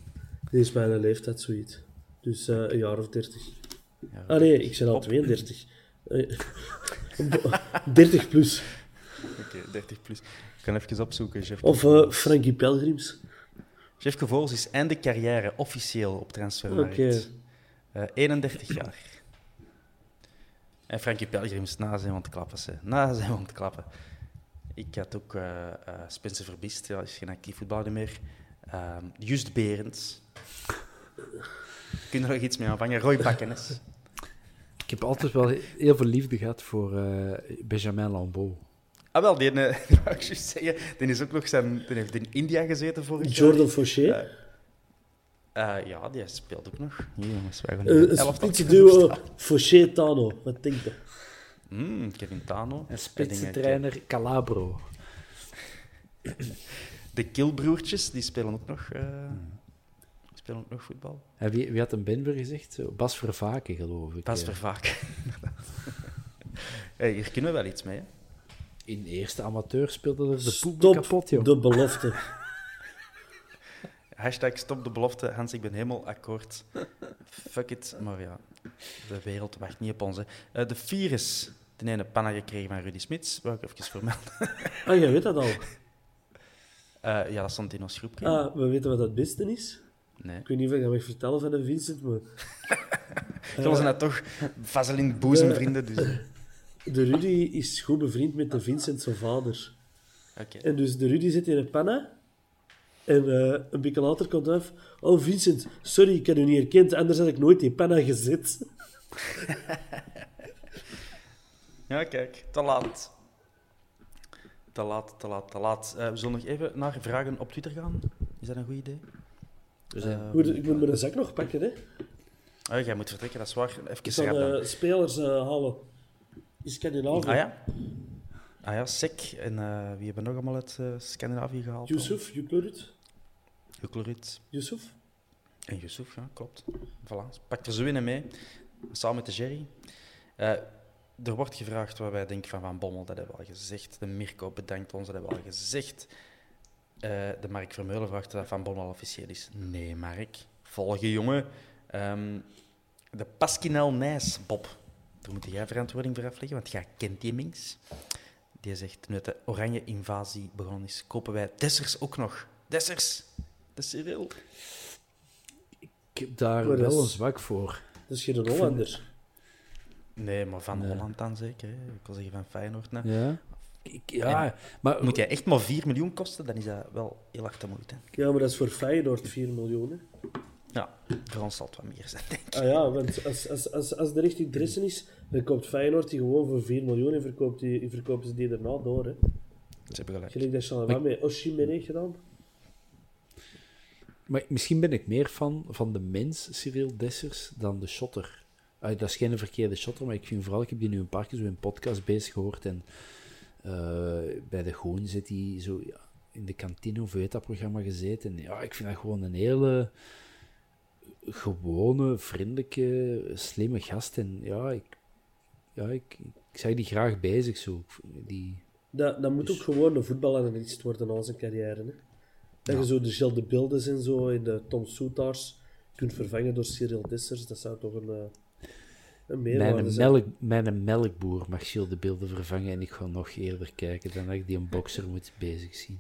Die is mijn leeftijd zoiets. Dus eh, een jaar of dertig. Ja. Ah nee, ik ben al 32. Eh, 30 plus. Oké, 30 plus. Ik kan even opzoeken. Jeff Of eh, Frankie Pelgrims. Jeff Gevoels is einde carrière officieel op transfermarkt. Oké. Eh, 31 jaar. En Frankie Pelgrims na zijn te klappen. Ze. Na zijn om te klappen. Ik had ook eh, eh, Spencer Verbist, ja, is geen actief voetballer meer. Ehm Just Berends. Kun je er nog iets mee aanvangen? Roy Bakkenes. Ik heb altijd wel heel veel liefde gehad voor eh, Benjamin Lambeau. Ah, wel, die, ik juist zeggen, die, is ook nog zijn, die heeft in India gezeten vorig jaar. Jordan Fauché. Eh, ja, die speelt ook nog. Hier, jongens, wij gaan een een spitsenduo staan. Fauché-Tano. Wat denk je? Mm, Kevin Tano. En dingen- spitsentrainer Calabro. De Kilbroertjes, die spelen ook nog, eh, die spelen ook nog voetbal. En wie, wie had een Benver gezegd? Bas Vervaken, geloof ik. Voor vaak. hey, hier kunnen we wel iets mee. Hè? In eerste amateur speelde er de poep Stop kapot, joh. de belofte. Hashtag stop de belofte. Hans, ik ben helemaal akkoord. Fuck it. Maar ja, de wereld wacht niet op ons. Hè. Eh, de virus. De ene panna gekregen van Rudy Smits, wou ik even vermelden. Ah, jij weet dat al. Eh, ja, dat stond in ons groepje. Ah, we weten wat het beste is. Nee. Ik weet niet of ik dat mag vertellen van de Vincent, maar... Jullie zijn dat toch vaseline boezemvrienden, dus... eh, De Rudy is goed bevriend met de Vincent zijn vader. Oké. En dus de Rudy zit in een panna. En eh, een beetje later komt af. Oh, Vincent, sorry, ik heb u niet herkend. Anders had ik nooit die panna gezet. Ja, kijk, te laat. Te laat, te laat, te laat. Eh, we zullen nog even naar vragen op Twitter gaan. Is dat een goed idee? We zijn- Ik moet, ik moet mijn zak nog pakken, hè. Oh, jij moet vertrekken, dat is waar. Even de spelers eh, halen. In Scandinavië. Ah ja? Ah ja, Sek. En eh, wie hebben nog allemaal uit eh, Scandinavië gehaald? Yusuf, Juklerud. Juklerit. Yusuf. En Yusuf, ja, klopt. Voilà. Pak er zo in mee, samen met de Jerry. Er wordt gevraagd wat wij denken van Van Bommel, dat hebben we al gezegd. De Mirko bedankt ons, dat hebben we al gezegd. Eh, de Mark Vermeulen vraagt of Van Bommel al officieel is. Nee, Mark. Volgen, jongen. Ehm, de Pasquinel Nijs, Bob. Daar moet jij verantwoording voor afleggen, want jij kent die minx. Die zegt, nu de oranje invasie begonnen is, kopen wij Dessers ook nog. Dessers! De Cyril. Ik heb daar dat wel een zwak voor. Dat is geen Hollander. Nee, maar van Nee. Holland dan zeker. Hè. Ik wil zeggen van Feyenoord. Ja, ik, ja maar Moet jij echt maar 4 miljoen kosten, dan is dat wel heel hard te moeite. Ja, maar dat is voor Feyenoord 4 miljoen. Hè. Ja, voor ons zal het wat meer zijn, denk ik. Ah ja, want als, als, als, als de richting Dressen is, dan koopt Feyenoord die gewoon voor 4 miljoen en verkoopt, die, verkopen ze die daarna door. Hè. Ze hebben gelijk. Gelijk dat Charleroi met Oshimene heeft gedaan. Maar misschien ben ik meer fan van de mens, Cyril Dessers, dan de shotter. Ah, dat is geen verkeerde shotter, maar ik vind vooral, ik heb die nu een paar keer zo in een podcast bezig gehoord. En eh, bij de Goon zit hij zo ja, in de kantine of weet dat programma gezeten. En ja, ik vind dat gewoon een hele gewone, vriendelijke, slimme gast. En ja, ik, ja, ik, ik zag die graag bezig zo. Die, Dat, dat moet ook gewoon een voetbalanalist worden na zijn carrière. Hè. Dat je zo de Gilles de Bildes en zo en de Tom Soetaars kunt vervangen door Cyril Dessers, dat zou toch een, eh, een Mijn, melk, mijn melkboer mag Gilles de beelden vervangen en ik ga nog eerder kijken dan dat ik die een bokser moet bezig zien.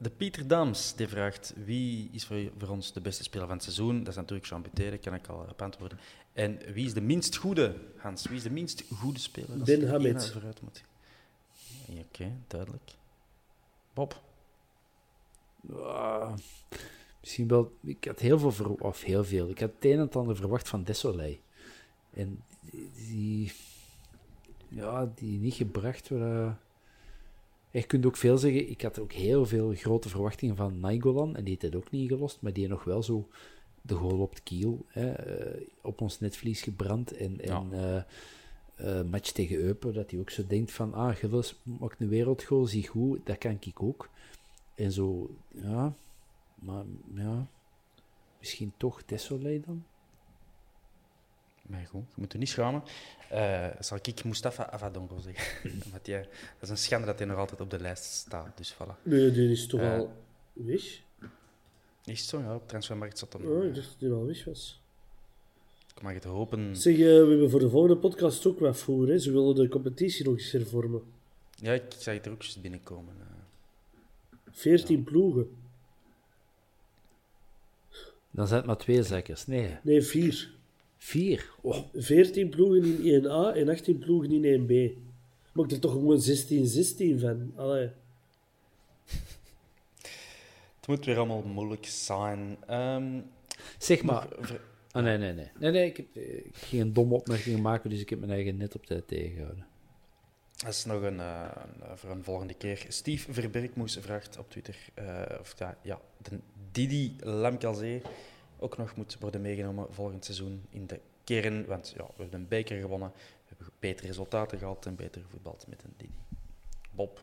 De Pieter Dams die vraagt wie is voor, voor ons de beste speler van het seizoen. Dat is natuurlijk Jean daar kan ik al op antwoorden. En wie is de minst goede, Hans? Wie is de minst goede speler? als Ben Hamid. vooruit moet. Oké, duidelijk. Bob? Ah, misschien wel, ik had heel veel, ver- of heel veel, ik had het een en het ander verwacht van Desolé. En die, ja, die niet gebracht. Je kunt ook veel zeggen, ik had ook heel veel grote verwachtingen van Nainggolan, en die heeft het ook niet gelost, maar die heeft nog wel zo de goal op het kiel hè, eh, op ons netvlies gebrand. En, en Ja. eh, eh, match tegen Eupen, dat hij ook zo denkt van, ah, Gilles maakt een wereldgoal, zie goed, dat kan ik ook. En zo, ja, maar ja, misschien toch Desolé dan? Maar goed, je moet je niet schamen. Eh, zal ik Mustafa Avadongo zeggen? Want die, dat is een schande dat hij nog altijd op de lijst staat. Dus voilà. Nee, die is toch Eh. al Weg? Is het zo? Ja, op transfermarkt zat dan. Oh, ik dacht dat hij al weg was. Ik mag het hopen. Zeg, eh, we hebben voor de volgende podcast ook wat voor. Hè? Ze willen de competitie nog eens hervormen. Ja, ik zag het er ook eens binnenkomen. eh. 14 ploegen. Dan zijn het maar twee zekkers. Nee, Nee, 4. vier. Oh, 14 ploegen in 1A en 18 ploegen in 1B. Maak er toch gewoon 16-16 van. Allee. Het moet weer allemaal moeilijk zijn. Ehm, zeg maar. ver- Oh, nee, nee, nee. Nee, nee ik, heb, eh, ik ging een domme opmerking maken, dus ik heb mijn eigen net op tijd tegengehouden. Dat is nog een, eh, een- voor een volgende keer. Steve Verbergmoes vraagt op Twitter eh, of ja, ja, de Didi Lamkelzee ook nog moet worden meegenomen volgend seizoen in de kern. Want ja, we hebben een beker gewonnen, we hebben betere resultaten gehad en beter gevoetbald met een Didi. Bob.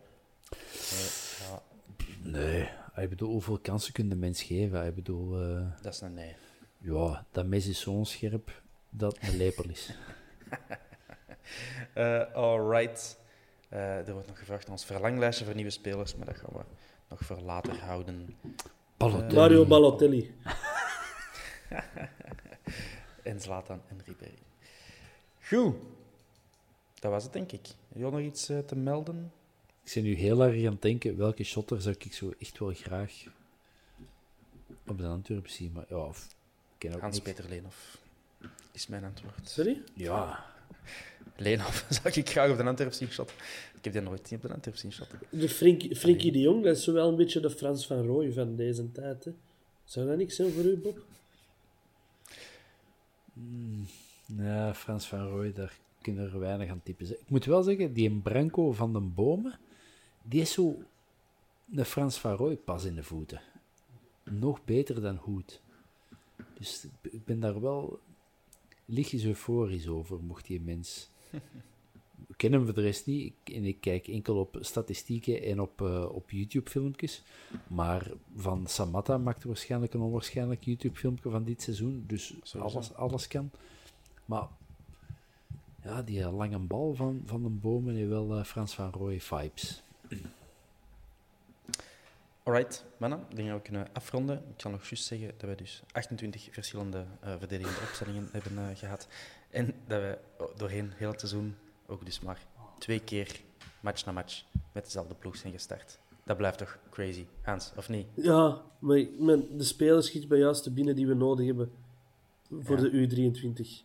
Nee, ja, Nee, ik bedoel, hoeveel kansen kun je de mens geven? Ik bedoel, eh, dat is een nee. ja, dat mes is zo scherp dat een lepel is. Eh alright. Eh, er wordt nog gevraagd naar ons verlanglijstje voor nieuwe spelers, maar dat gaan we nog voor later houden. Balotelli. Mario Balotelli. En Zlatan en Ribéry. Goed. Dat was het, denk ik. Heb je nog iets eh, te melden? Ik ben nu heel erg aan het denken, welke shotter zou ik zo echt wel graag op de Antwerpen zien. Maar ja, of, ik ken ook niks. Hans-Peter Leenhoff is mijn antwoord. Sorry? Ja, Leenhoff zou ik graag op de Antwerp zien shot. Ik heb die nooit zien op de Antwerp zien shot. De Frenkie, Frenkie de Jong, dat is zo wel een beetje de Frans van Rooij van deze tijd. Hè. Zou dat niks zijn voor u, Bob? ja, Frans van Rooij, daar kunnen er weinig aan typen. Ik moet wel zeggen, die Branco van den Bomen, die is zo de Frans van Rooij pas in de voeten. Nog beter dan Hoed. Dus ik ben daar wel lichtjes euforisch over, mocht die mens... Ik ken hem voor de rest niet ik, en ik kijk enkel op statistieken en op, eh, op YouTube-filmpjes. Maar van Samatta maakte waarschijnlijk een onwaarschijnlijk YouTube-filmpje van dit seizoen. Dus alles, alles kan. Maar ja, die lange bal van, van de bomen heeft wel eh, Frans van Rooij vibes. Alright, mannen. Ik denk dat we kunnen afronden. Ik zal nog juist zeggen dat we dus 28 verschillende eh, verdedigende opstellingen hebben eh, gehad. En dat we doorheen heel het seizoen ook dus maar twee keer match na match met dezelfde ploeg zijn gestart. Dat blijft toch crazy, Hans, of niet? Ja, maar ik- men- de speler schiet bij juist de binnen die we nodig hebben voor Ja. de U23.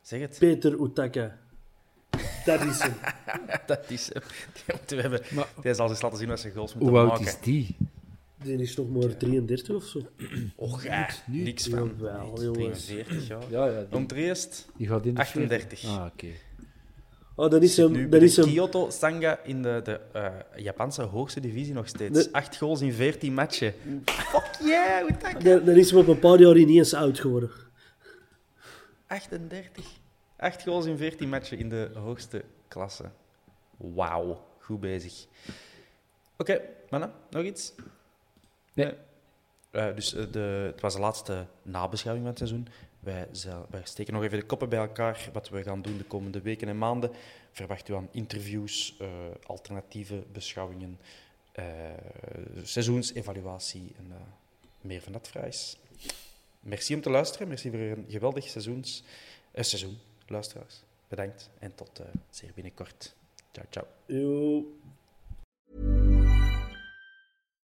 Zeg het. Peter Utaka. Dat is hem. dat is hem. Die moeten we hebben. Maar- Die zal eens laten zien wat zijn goals moeten Hoe oud maken. is die? Die is nog maar 33 of zo. Och, ja, niks van. Jawel, jongens. 43 jaar. Ja, ja, die, Om het eerst die gaat in de 38. 40. Ah, oké. Oh, dat is hem. bij is hem. Kyoto Sanga in de, de eh, Japanse hoogste divisie nog steeds. De- 8 goals in 14 matchen. Fuck yeah, hoe dat? Dat, dat is hem op een paar jaar niet eens oud geworden. 38. 8 goals in 14 matchen in de hoogste klasse. Wauw, goed bezig. Oké, mannen, nog iets? Nee. Eh, dus eh, de, het was de laatste nabeschouwing van het seizoen. Wij, zel- wij steken nog even de koppen bij elkaar. Wat we gaan doen de komende weken en maanden. Verwacht u aan interviews, eh, alternatieve beschouwingen, eh, seizoensevaluatie en eh, meer van dat fraais. Merci om te luisteren. Merci voor een geweldig seizoens, eh, seizoen, luisteraars. Bedankt en tot eh, zeer binnenkort. Ciao, ciao.